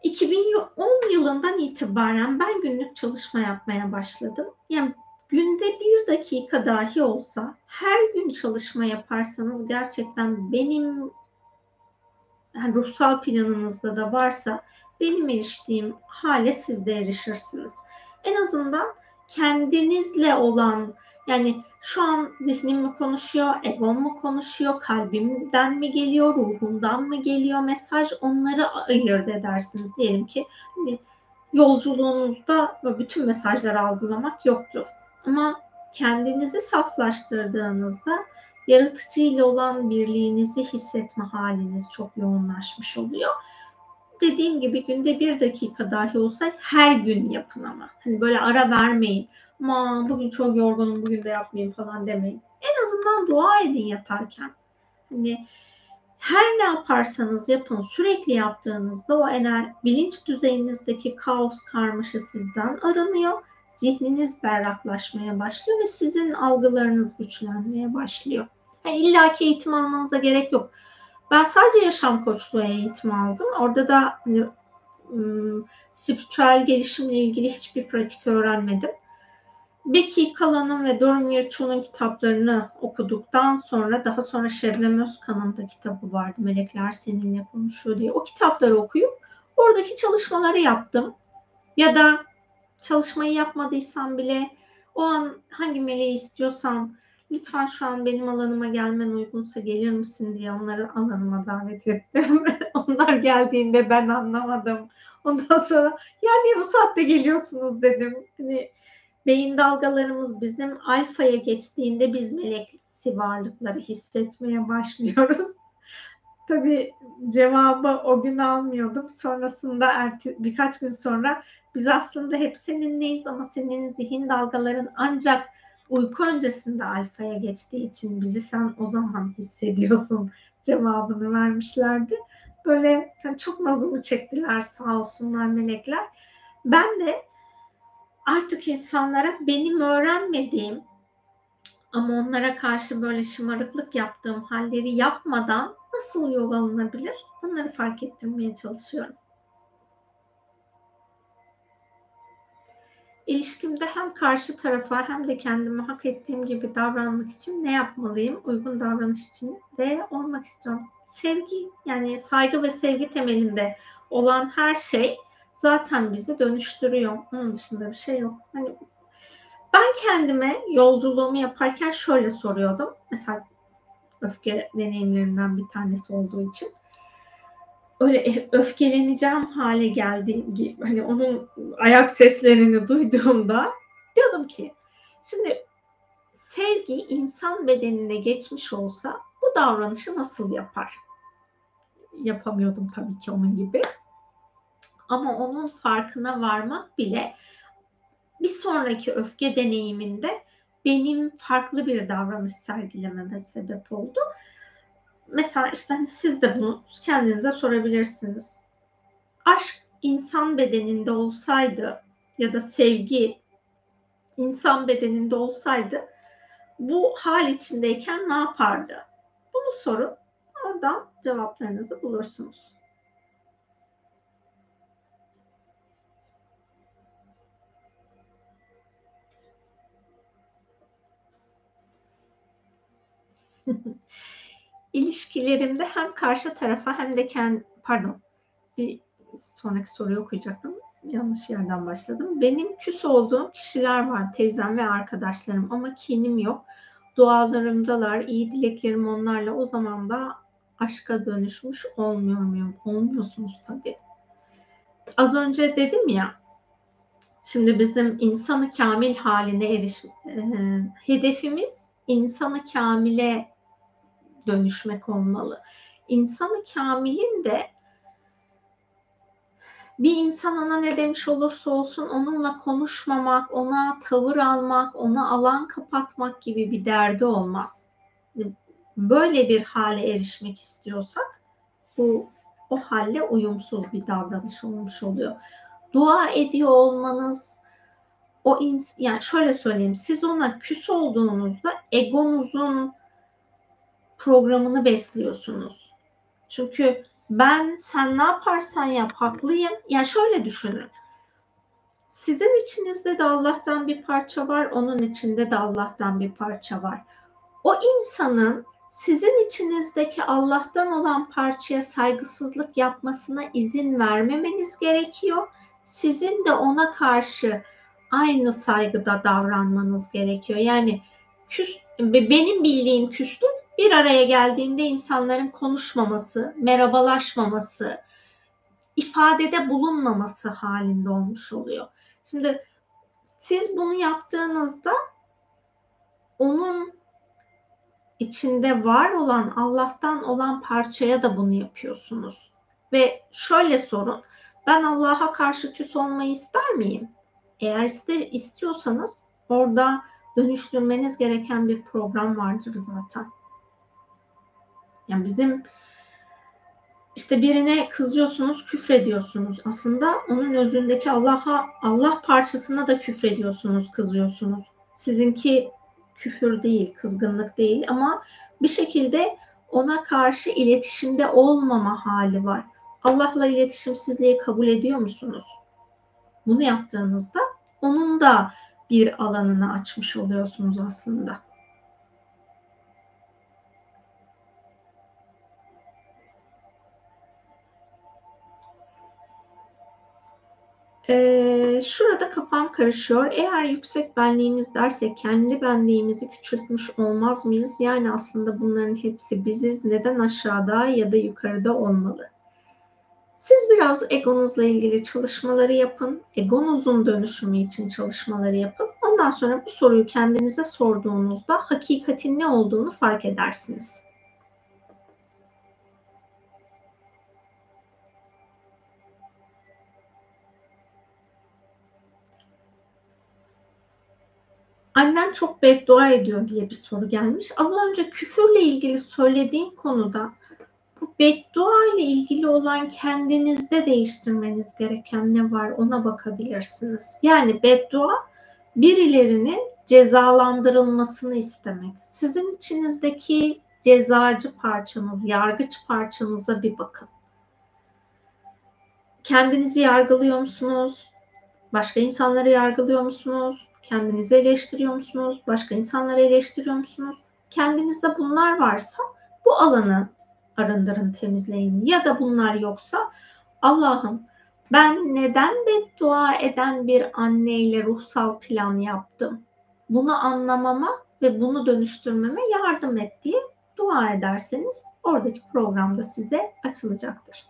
2010 yılından itibaren ben günlük çalışma yapmaya başladım. Yani günde bir dakika dahi olsa her gün çalışma yaparsanız gerçekten benim yani ruhsal planınızda da varsa benim eriştiğim hale siz de erişirsiniz. En azından kendinizle olan yani şu an zihnim mi konuşuyor, egom mu konuşuyor, kalbimden mi geliyor, ruhumdan mı geliyor mesaj onları ayırt edersiniz. Diyelim ki hani yolculuğunuzda bütün mesajları algılamak yoktur. Ama kendinizi saflaştırdığınızda yaratıcı ile olan birliğinizi hissetme haliniz çok yoğunlaşmış oluyor. Dediğim gibi günde bir dakika dahi olsa her gün yapın ama. Hani böyle ara vermeyin. Ama bugün çok yorgunum bugün de yapmayayım falan demeyin. En azından dua edin yatarken. Hani her ne yaparsanız yapın sürekli yaptığınızda o ener bilinç düzeyinizdeki kaos karmaşa sizden aranıyor. Zihniniz berraklaşmaya başlıyor ve sizin algılarınız güçlenmeye başlıyor. Yani İlla ki eğitim almanıza gerek yok. Ben sadece yaşam koçluğu eğitimi aldım. Orada da ıı, spiritüel gelişimle ilgili hiçbir pratik öğrenmedim. Becky Kalan'ın ve Dormir Chu'nun kitaplarını okuduktan sonra daha sonra Şebnem Özkan'ın da kitabı vardı Melekler Seninle Konuşuyor diye. O kitapları okuyup oradaki çalışmaları yaptım. Ya da çalışmayı yapmadıysam bile o an hangi meleği istiyorsam lütfen şu an benim alanıma gelmen uygunsa gelir misin diye onları alanıma davet ettim. Onlar geldiğinde ben anlamadım. Ondan sonra yani bu saatte geliyorsunuz dedim. Hani beyin dalgalarımız bizim alfaya geçtiğinde biz meleksi varlıkları hissetmeye başlıyoruz. Tabii cevabı o gün almıyordum. Sonrasında erti, birkaç gün sonra biz aslında hep seninleyiz ama senin zihin dalgaların ancak uyku öncesinde alfaya geçtiği için bizi sen o zaman hissediyorsun cevabını vermişlerdi. Böyle çok nazımı çektiler sağ olsunlar melekler. Ben de artık insanlara benim öğrenmediğim ama onlara karşı böyle şımarıklık yaptığım halleri yapmadan nasıl yol alınabilir? Onları fark ettirmeye çalışıyorum. İlişkimde hem karşı tarafa hem de kendime hak ettiğim gibi davranmak için ne yapmalıyım? Uygun davranış için de olmak istiyorum. Sevgi yani saygı ve sevgi temelinde olan her şey zaten bizi dönüştürüyor. Onun dışında bir şey yok. Hani ben kendime yolculuğumu yaparken şöyle soruyordum. Mesela öfke deneyimlerimden bir tanesi olduğu için öyle öfkeleneceğim hale geldi. Hani onun ayak seslerini duyduğumda diyordum ki şimdi sevgi insan bedenine geçmiş olsa bu davranışı nasıl yapar? Yapamıyordum tabii ki onun gibi. Ama onun farkına varmak bile bir sonraki öfke deneyiminde benim farklı bir davranış sergilememe sebep oldu. Mesela işte hani siz de bunu kendinize sorabilirsiniz. Aşk insan bedeninde olsaydı ya da sevgi insan bedeninde olsaydı bu hal içindeyken ne yapardı? Bunu sorun. Oradan cevaplarınızı bulursunuz. İlişkilerimde hem karşı tarafa hem de kendi pardon bir sonraki soruyu okuyacaktım. Yanlış yerden başladım. Benim küs olduğum kişiler var. Teyzem ve arkadaşlarım ama kinim yok. Dualarımdalar, iyi dileklerim onlarla. O zaman da aşka dönüşmüş olmuyor muyum? Olmuyorsunuz tabii. Az önce dedim ya Şimdi bizim insanı kamil haline eriş e, hedefimiz insanı kamile dönüşmek olmalı. İnsanı kamilin de bir insan ona ne demiş olursa olsun onunla konuşmamak, ona tavır almak, ona alan kapatmak gibi bir derdi olmaz. Böyle bir hale erişmek istiyorsak bu o halle uyumsuz bir davranış olmuş oluyor. Dua ediyor olmanız o ins yani şöyle söyleyeyim siz ona küs olduğunuzda egonuzun programını besliyorsunuz. Çünkü ben sen ne yaparsan yap haklıyım. Yani şöyle düşünün. Sizin içinizde de Allah'tan bir parça var, onun içinde de Allah'tan bir parça var. O insanın sizin içinizdeki Allah'tan olan parçaya saygısızlık yapmasına izin vermemeniz gerekiyor. Sizin de ona karşı aynı saygıda davranmanız gerekiyor. Yani küs, benim bildiğim küslük bir araya geldiğinde insanların konuşmaması, merhabalaşmaması, ifadede bulunmaması halinde olmuş oluyor. Şimdi siz bunu yaptığınızda onun içinde var olan Allah'tan olan parçaya da bunu yapıyorsunuz. Ve şöyle sorun, ben Allah'a karşı küs olmayı ister miyim? Eğer ister, istiyorsanız orada dönüştürmeniz gereken bir program vardır zaten. Yani bizim işte birine kızıyorsunuz, küfrediyorsunuz. Aslında onun özündeki Allah'a Allah parçasına da küfrediyorsunuz, kızıyorsunuz. Sizinki küfür değil, kızgınlık değil ama bir şekilde ona karşı iletişimde olmama hali var. Allah'la iletişimsizliği kabul ediyor musunuz? Bunu yaptığınızda onun da bir alanını açmış oluyorsunuz aslında. Ee, şurada kafam karışıyor. Eğer yüksek benliğimiz dersek kendi benliğimizi küçültmüş olmaz mıyız? Yani aslında bunların hepsi biziz. Neden aşağıda ya da yukarıda olmalı? Siz biraz egonuzla ilgili çalışmaları yapın. Egonuzun dönüşümü için çalışmaları yapın. Ondan sonra bu soruyu kendinize sorduğunuzda hakikatin ne olduğunu fark edersiniz. Annem çok beddua ediyor diye bir soru gelmiş. Az önce küfürle ilgili söylediğim konuda bu beddua ile ilgili olan kendinizde değiştirmeniz gereken ne var ona bakabilirsiniz. Yani beddua birilerinin cezalandırılmasını istemek. Sizin içinizdeki cezacı parçanız, yargıç parçanıza bir bakın. Kendinizi yargılıyor musunuz? Başka insanları yargılıyor musunuz? Kendinizi eleştiriyor musunuz? Başka insanları eleştiriyor musunuz? Kendinizde bunlar varsa bu alanı arındırın, temizleyin. Ya da bunlar yoksa Allah'ım ben neden beddua eden bir anneyle ruhsal plan yaptım? Bunu anlamama ve bunu dönüştürmeme yardım et diye dua ederseniz oradaki programda size açılacaktır.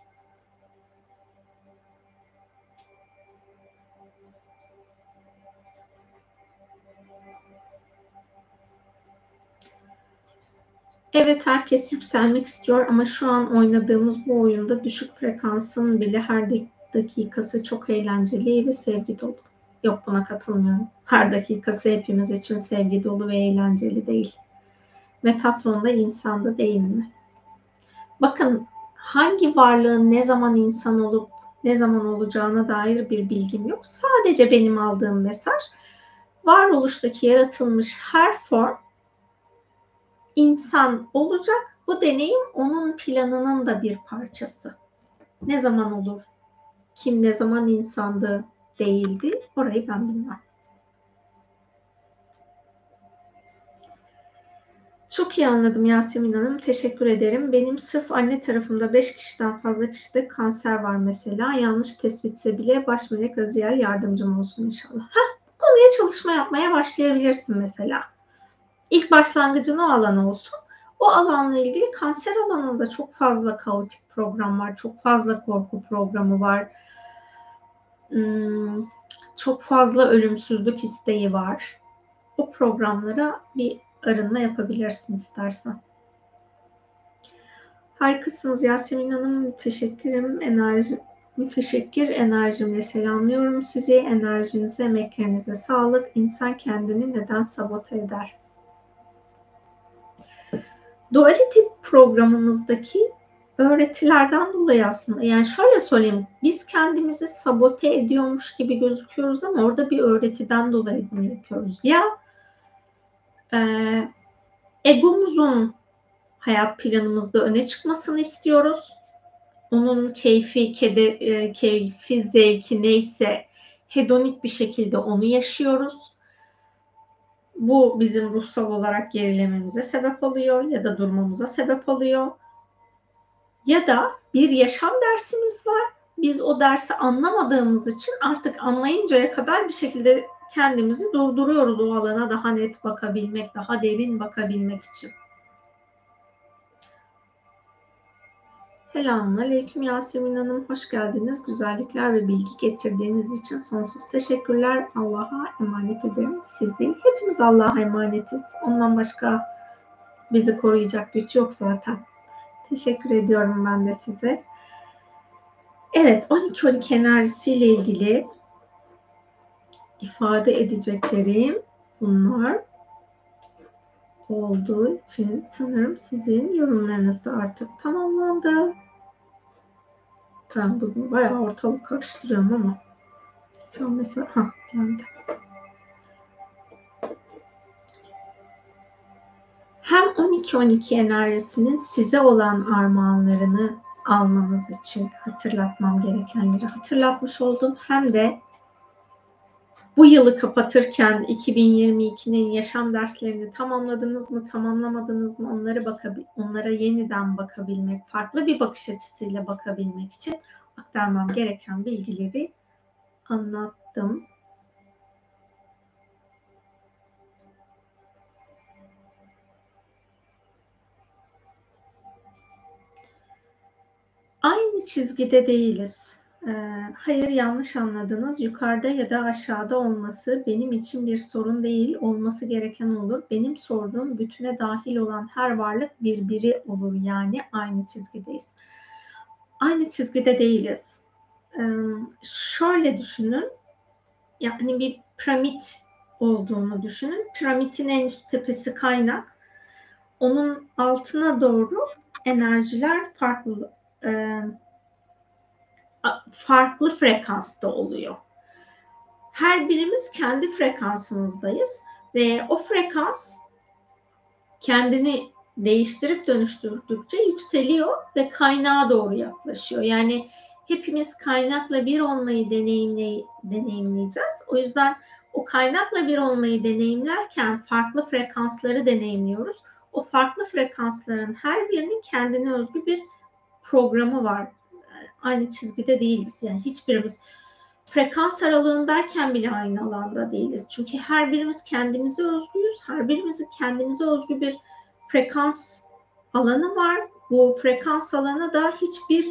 Evet herkes yükselmek istiyor ama şu an oynadığımız bu oyunda düşük frekansın bile her dakikası çok eğlenceli ve sevgi dolu. Yok buna katılmıyorum. Her dakikası hepimiz için sevgi dolu ve eğlenceli değil. Metatron da insanda değil mi? Bakın hangi varlığın ne zaman insan olup ne zaman olacağına dair bir bilgim yok. Sadece benim aldığım mesaj varoluştaki yaratılmış her form insan olacak. Bu deneyim onun planının da bir parçası. Ne zaman olur? Kim ne zaman insandı, değildi? Orayı ben bilmem. Çok iyi anladım Yasemin Hanım. Teşekkür ederim. Benim sırf anne tarafımda 5 kişiden fazla kişide kanser var mesela. Yanlış tespitse bile baş melek Raziel yardımcım olsun inşallah. Heh, bu konuya çalışma yapmaya başlayabilirsin mesela. İlk başlangıcın o alan olsun. O alanla ilgili kanser alanında çok fazla kaotik program var. Çok fazla korku programı var. Hmm, çok fazla ölümsüzlük isteği var. O programlara bir arınma yapabilirsin istersen. Harikasınız Yasemin Hanım. Teşekkürüm. Enerji, müteşekkir enerjimle selamlıyorum sizi. Enerjinize, emeklerinize sağlık. İnsan kendini neden sabote eder? Duality programımızdaki öğretilerden dolayı aslında yani şöyle söyleyeyim biz kendimizi sabote ediyormuş gibi gözüküyoruz ama orada bir öğretiden dolayı bunu yapıyoruz. Ya e, egomuzun hayat planımızda öne çıkmasını istiyoruz. Onun keyfi, kede, keyfi, zevki neyse hedonik bir şekilde onu yaşıyoruz bu bizim ruhsal olarak gerilememize sebep oluyor ya da durmamıza sebep oluyor. Ya da bir yaşam dersimiz var. Biz o dersi anlamadığımız için artık anlayıncaya kadar bir şekilde kendimizi durduruyoruz o alana daha net bakabilmek, daha derin bakabilmek için. Selamun Aleyküm Yasemin Hanım. Hoş geldiniz. Güzellikler ve bilgi getirdiğiniz için sonsuz teşekkürler. Allah'a emanet ederim sizi. Hepimiz Allah'a emanetiz. Ondan başka bizi koruyacak güç yok zaten. Teşekkür ediyorum ben de size. Evet 12-12 enerjisiyle ilgili ifade edeceklerim bunlar olduğu için sanırım sizin yorumlarınız da artık tamamlandı. Ben bugün bayağı ortalık karıştırıyorum ama şu an mesela ha geldi. Hem 12-12 enerjisinin size olan armağanlarını almanız için hatırlatmam gerekenleri hatırlatmış oldum. Hem de bu yılı kapatırken 2022'nin yaşam derslerini tamamladınız mı, tamamlamadınız mı onlara bakabil onlara yeniden bakabilmek, farklı bir bakış açısıyla bakabilmek için aktarmam gereken bilgileri anlattım. Aynı çizgide değiliz. Ee, hayır yanlış anladınız. Yukarıda ya da aşağıda olması benim için bir sorun değil. Olması gereken olur. Benim sorduğum bütüne dahil olan her varlık birbiri olur. Yani aynı çizgideyiz. Aynı çizgide değiliz. Ee, şöyle düşünün. Yani bir piramit olduğunu düşünün. Piramitin en üst tepesi kaynak. Onun altına doğru enerjiler farklı e, farklı frekansta oluyor. Her birimiz kendi frekansımızdayız ve o frekans kendini değiştirip dönüştürdükçe yükseliyor ve kaynağa doğru yaklaşıyor. Yani hepimiz kaynakla bir olmayı deneyimley deneyimleyeceğiz. O yüzden o kaynakla bir olmayı deneyimlerken farklı frekansları deneyimliyoruz. O farklı frekansların her birinin kendine özgü bir programı var aynı çizgide değiliz. Yani hiçbirimiz frekans aralığındayken bile aynı alanda değiliz. Çünkü her birimiz kendimize özgüyüz. Her birimizin kendimize özgü bir frekans alanı var. Bu frekans alanı da hiçbir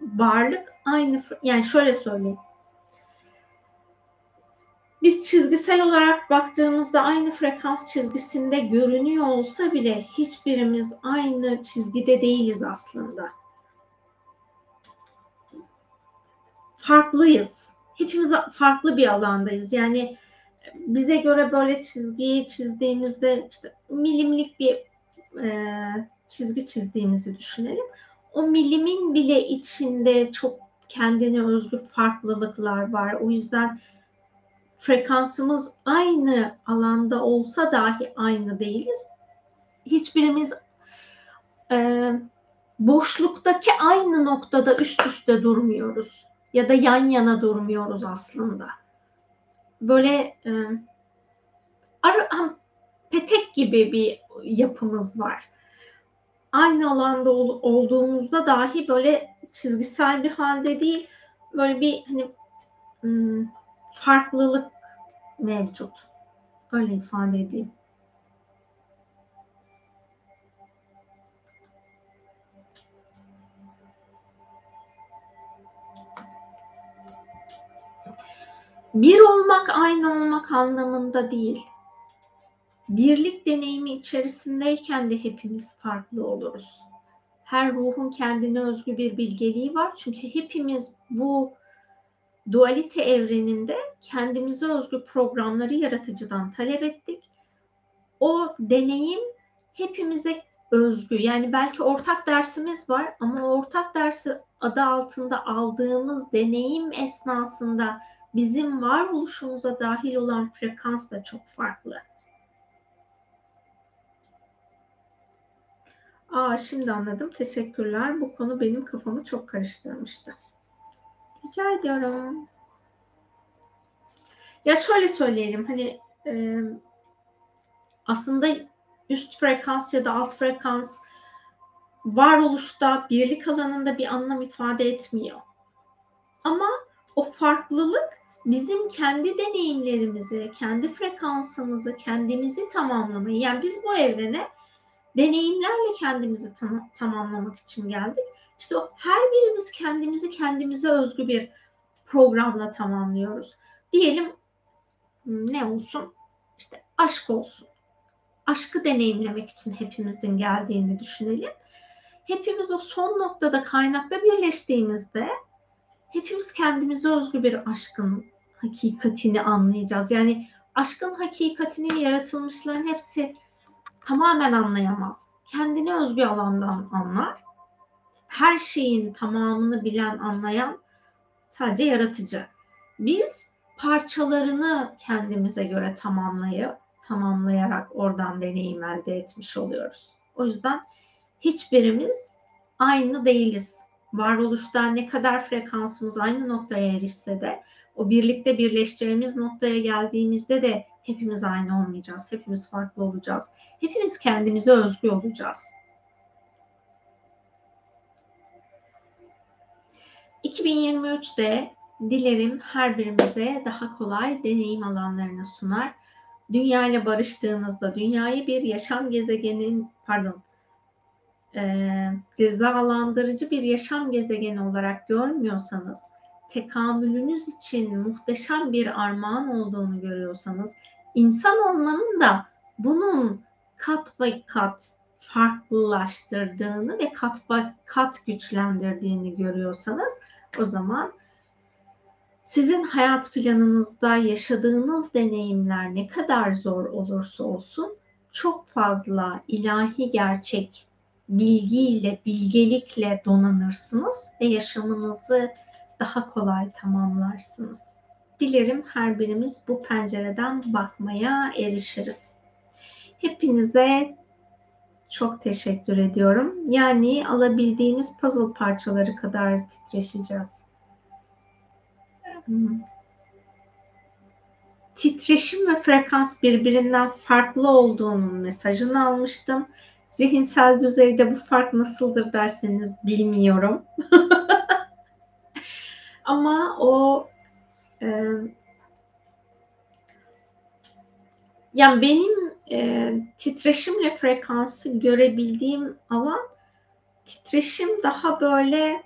varlık aynı yani şöyle söyleyeyim. Biz çizgisel olarak baktığımızda aynı frekans çizgisinde görünüyor olsa bile hiçbirimiz aynı çizgide değiliz aslında. Farklıyız. Hepimiz farklı bir alandayız. Yani bize göre böyle çizgiyi çizdiğimizde işte milimlik bir e, çizgi çizdiğimizi düşünelim. O milimin bile içinde çok kendine özgü farklılıklar var. O yüzden frekansımız aynı alanda olsa dahi aynı değiliz. Hiçbirimiz e, boşluktaki aynı noktada üst üste durmuyoruz ya da yan yana durmuyoruz aslında. Böyle e, ar- petek gibi bir yapımız var. Aynı alanda ol- olduğumuzda dahi böyle çizgisel bir halde değil, böyle bir hani hmm, farklılık mevcut. Öyle ifade edeyim. Bir olmak aynı olmak anlamında değil. Birlik deneyimi içerisindeyken de hepimiz farklı oluruz. Her ruhun kendine özgü bir bilgeliği var. Çünkü hepimiz bu dualite evreninde kendimize özgü programları yaratıcıdan talep ettik. O deneyim hepimize özgü. Yani belki ortak dersimiz var ama ortak dersi adı altında aldığımız deneyim esnasında bizim varoluşumuza dahil olan frekans da çok farklı. Aa şimdi anladım. Teşekkürler. Bu konu benim kafamı çok karıştırmıştı. Rica ediyorum. Ya şöyle söyleyelim hani e, aslında üst frekans ya da alt frekans varoluşta, birlik alanında bir anlam ifade etmiyor. Ama o farklılık bizim kendi deneyimlerimizi, kendi frekansımızı, kendimizi tamamlamayı, yani biz bu evrene deneyimlerle kendimizi tam, tamamlamak için geldik. İşte o, her birimiz kendimizi kendimize özgü bir programla tamamlıyoruz. Diyelim ne olsun? İşte aşk olsun. Aşkı deneyimlemek için hepimizin geldiğini düşünelim. Hepimiz o son noktada kaynakta birleştiğimizde hepimiz kendimize özgü bir aşkın hakikatini anlayacağız. Yani aşkın hakikatini yaratılmışların hepsi tamamen anlayamaz. Kendine özgü alandan anlar. Her şeyin tamamını bilen, anlayan sadece yaratıcı. Biz parçalarını kendimize göre tamamlayıp tamamlayarak oradan deneyim elde etmiş oluyoruz. O yüzden hiçbirimiz aynı değiliz. Varoluşta ne kadar frekansımız aynı noktaya erişse de o birlikte birleşeceğimiz noktaya geldiğimizde de hepimiz aynı olmayacağız. Hepimiz farklı olacağız. Hepimiz kendimize özgü olacağız. 2023'te dilerim her birimize daha kolay deneyim alanlarını sunar. Dünya ile barıştığınızda dünyayı bir yaşam gezegenin pardon e, cezalandırıcı bir yaşam gezegeni olarak görmüyorsanız tekamülünüz için muhteşem bir armağan olduğunu görüyorsanız insan olmanın da bunun kat ve kat farklılaştırdığını ve kat ve kat güçlendirdiğini görüyorsanız o zaman sizin hayat planınızda yaşadığınız deneyimler ne kadar zor olursa olsun çok fazla ilahi gerçek bilgiyle, bilgelikle donanırsınız ve yaşamınızı daha kolay tamamlarsınız. Dilerim her birimiz bu pencereden bakmaya erişiriz. Hepinize çok teşekkür ediyorum. Yani alabildiğimiz puzzle parçaları kadar titreşeceğiz. Hmm. Titreşim ve frekans birbirinden farklı olduğunun mesajını almıştım. Zihinsel düzeyde bu fark nasıldır derseniz bilmiyorum. Ama o e, yani benim e, titreşimle frekansı görebildiğim alan titreşim daha böyle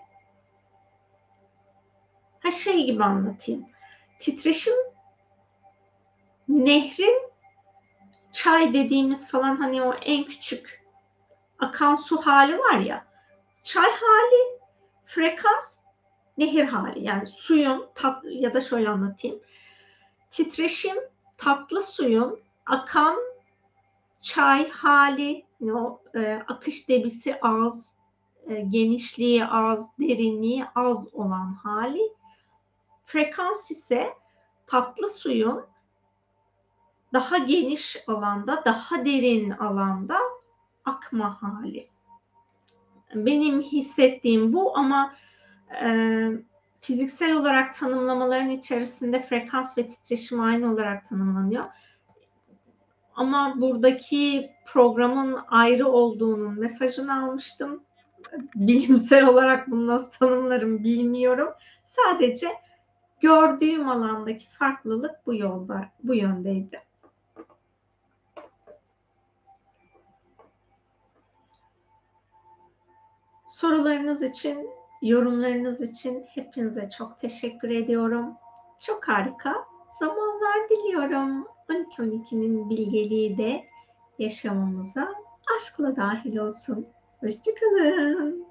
ha şey gibi anlatayım. Titreşim nehrin çay dediğimiz falan hani o en küçük akan su hali var ya çay hali frekans nehir hali. Yani suyun tat ya da şöyle anlatayım. Titreşim tatlı suyun akan çay hali o e, akış debisi az e, genişliği az derinliği az olan hali. Frekans ise tatlı suyun daha geniş alanda daha derin alanda akma hali. Benim hissettiğim bu ama e, fiziksel olarak tanımlamaların içerisinde frekans ve titreşim aynı olarak tanımlanıyor. Ama buradaki programın ayrı olduğunun mesajını almıştım. Bilimsel olarak bunu nasıl tanımlarım bilmiyorum. Sadece gördüğüm alandaki farklılık bu yolda, bu yöndeydi. Sorularınız için, yorumlarınız için hepinize çok teşekkür ediyorum. Çok harika zamanlar diliyorum. 12-12'nin bilgeliği de yaşamımıza aşkla dahil olsun. Hoşçakalın.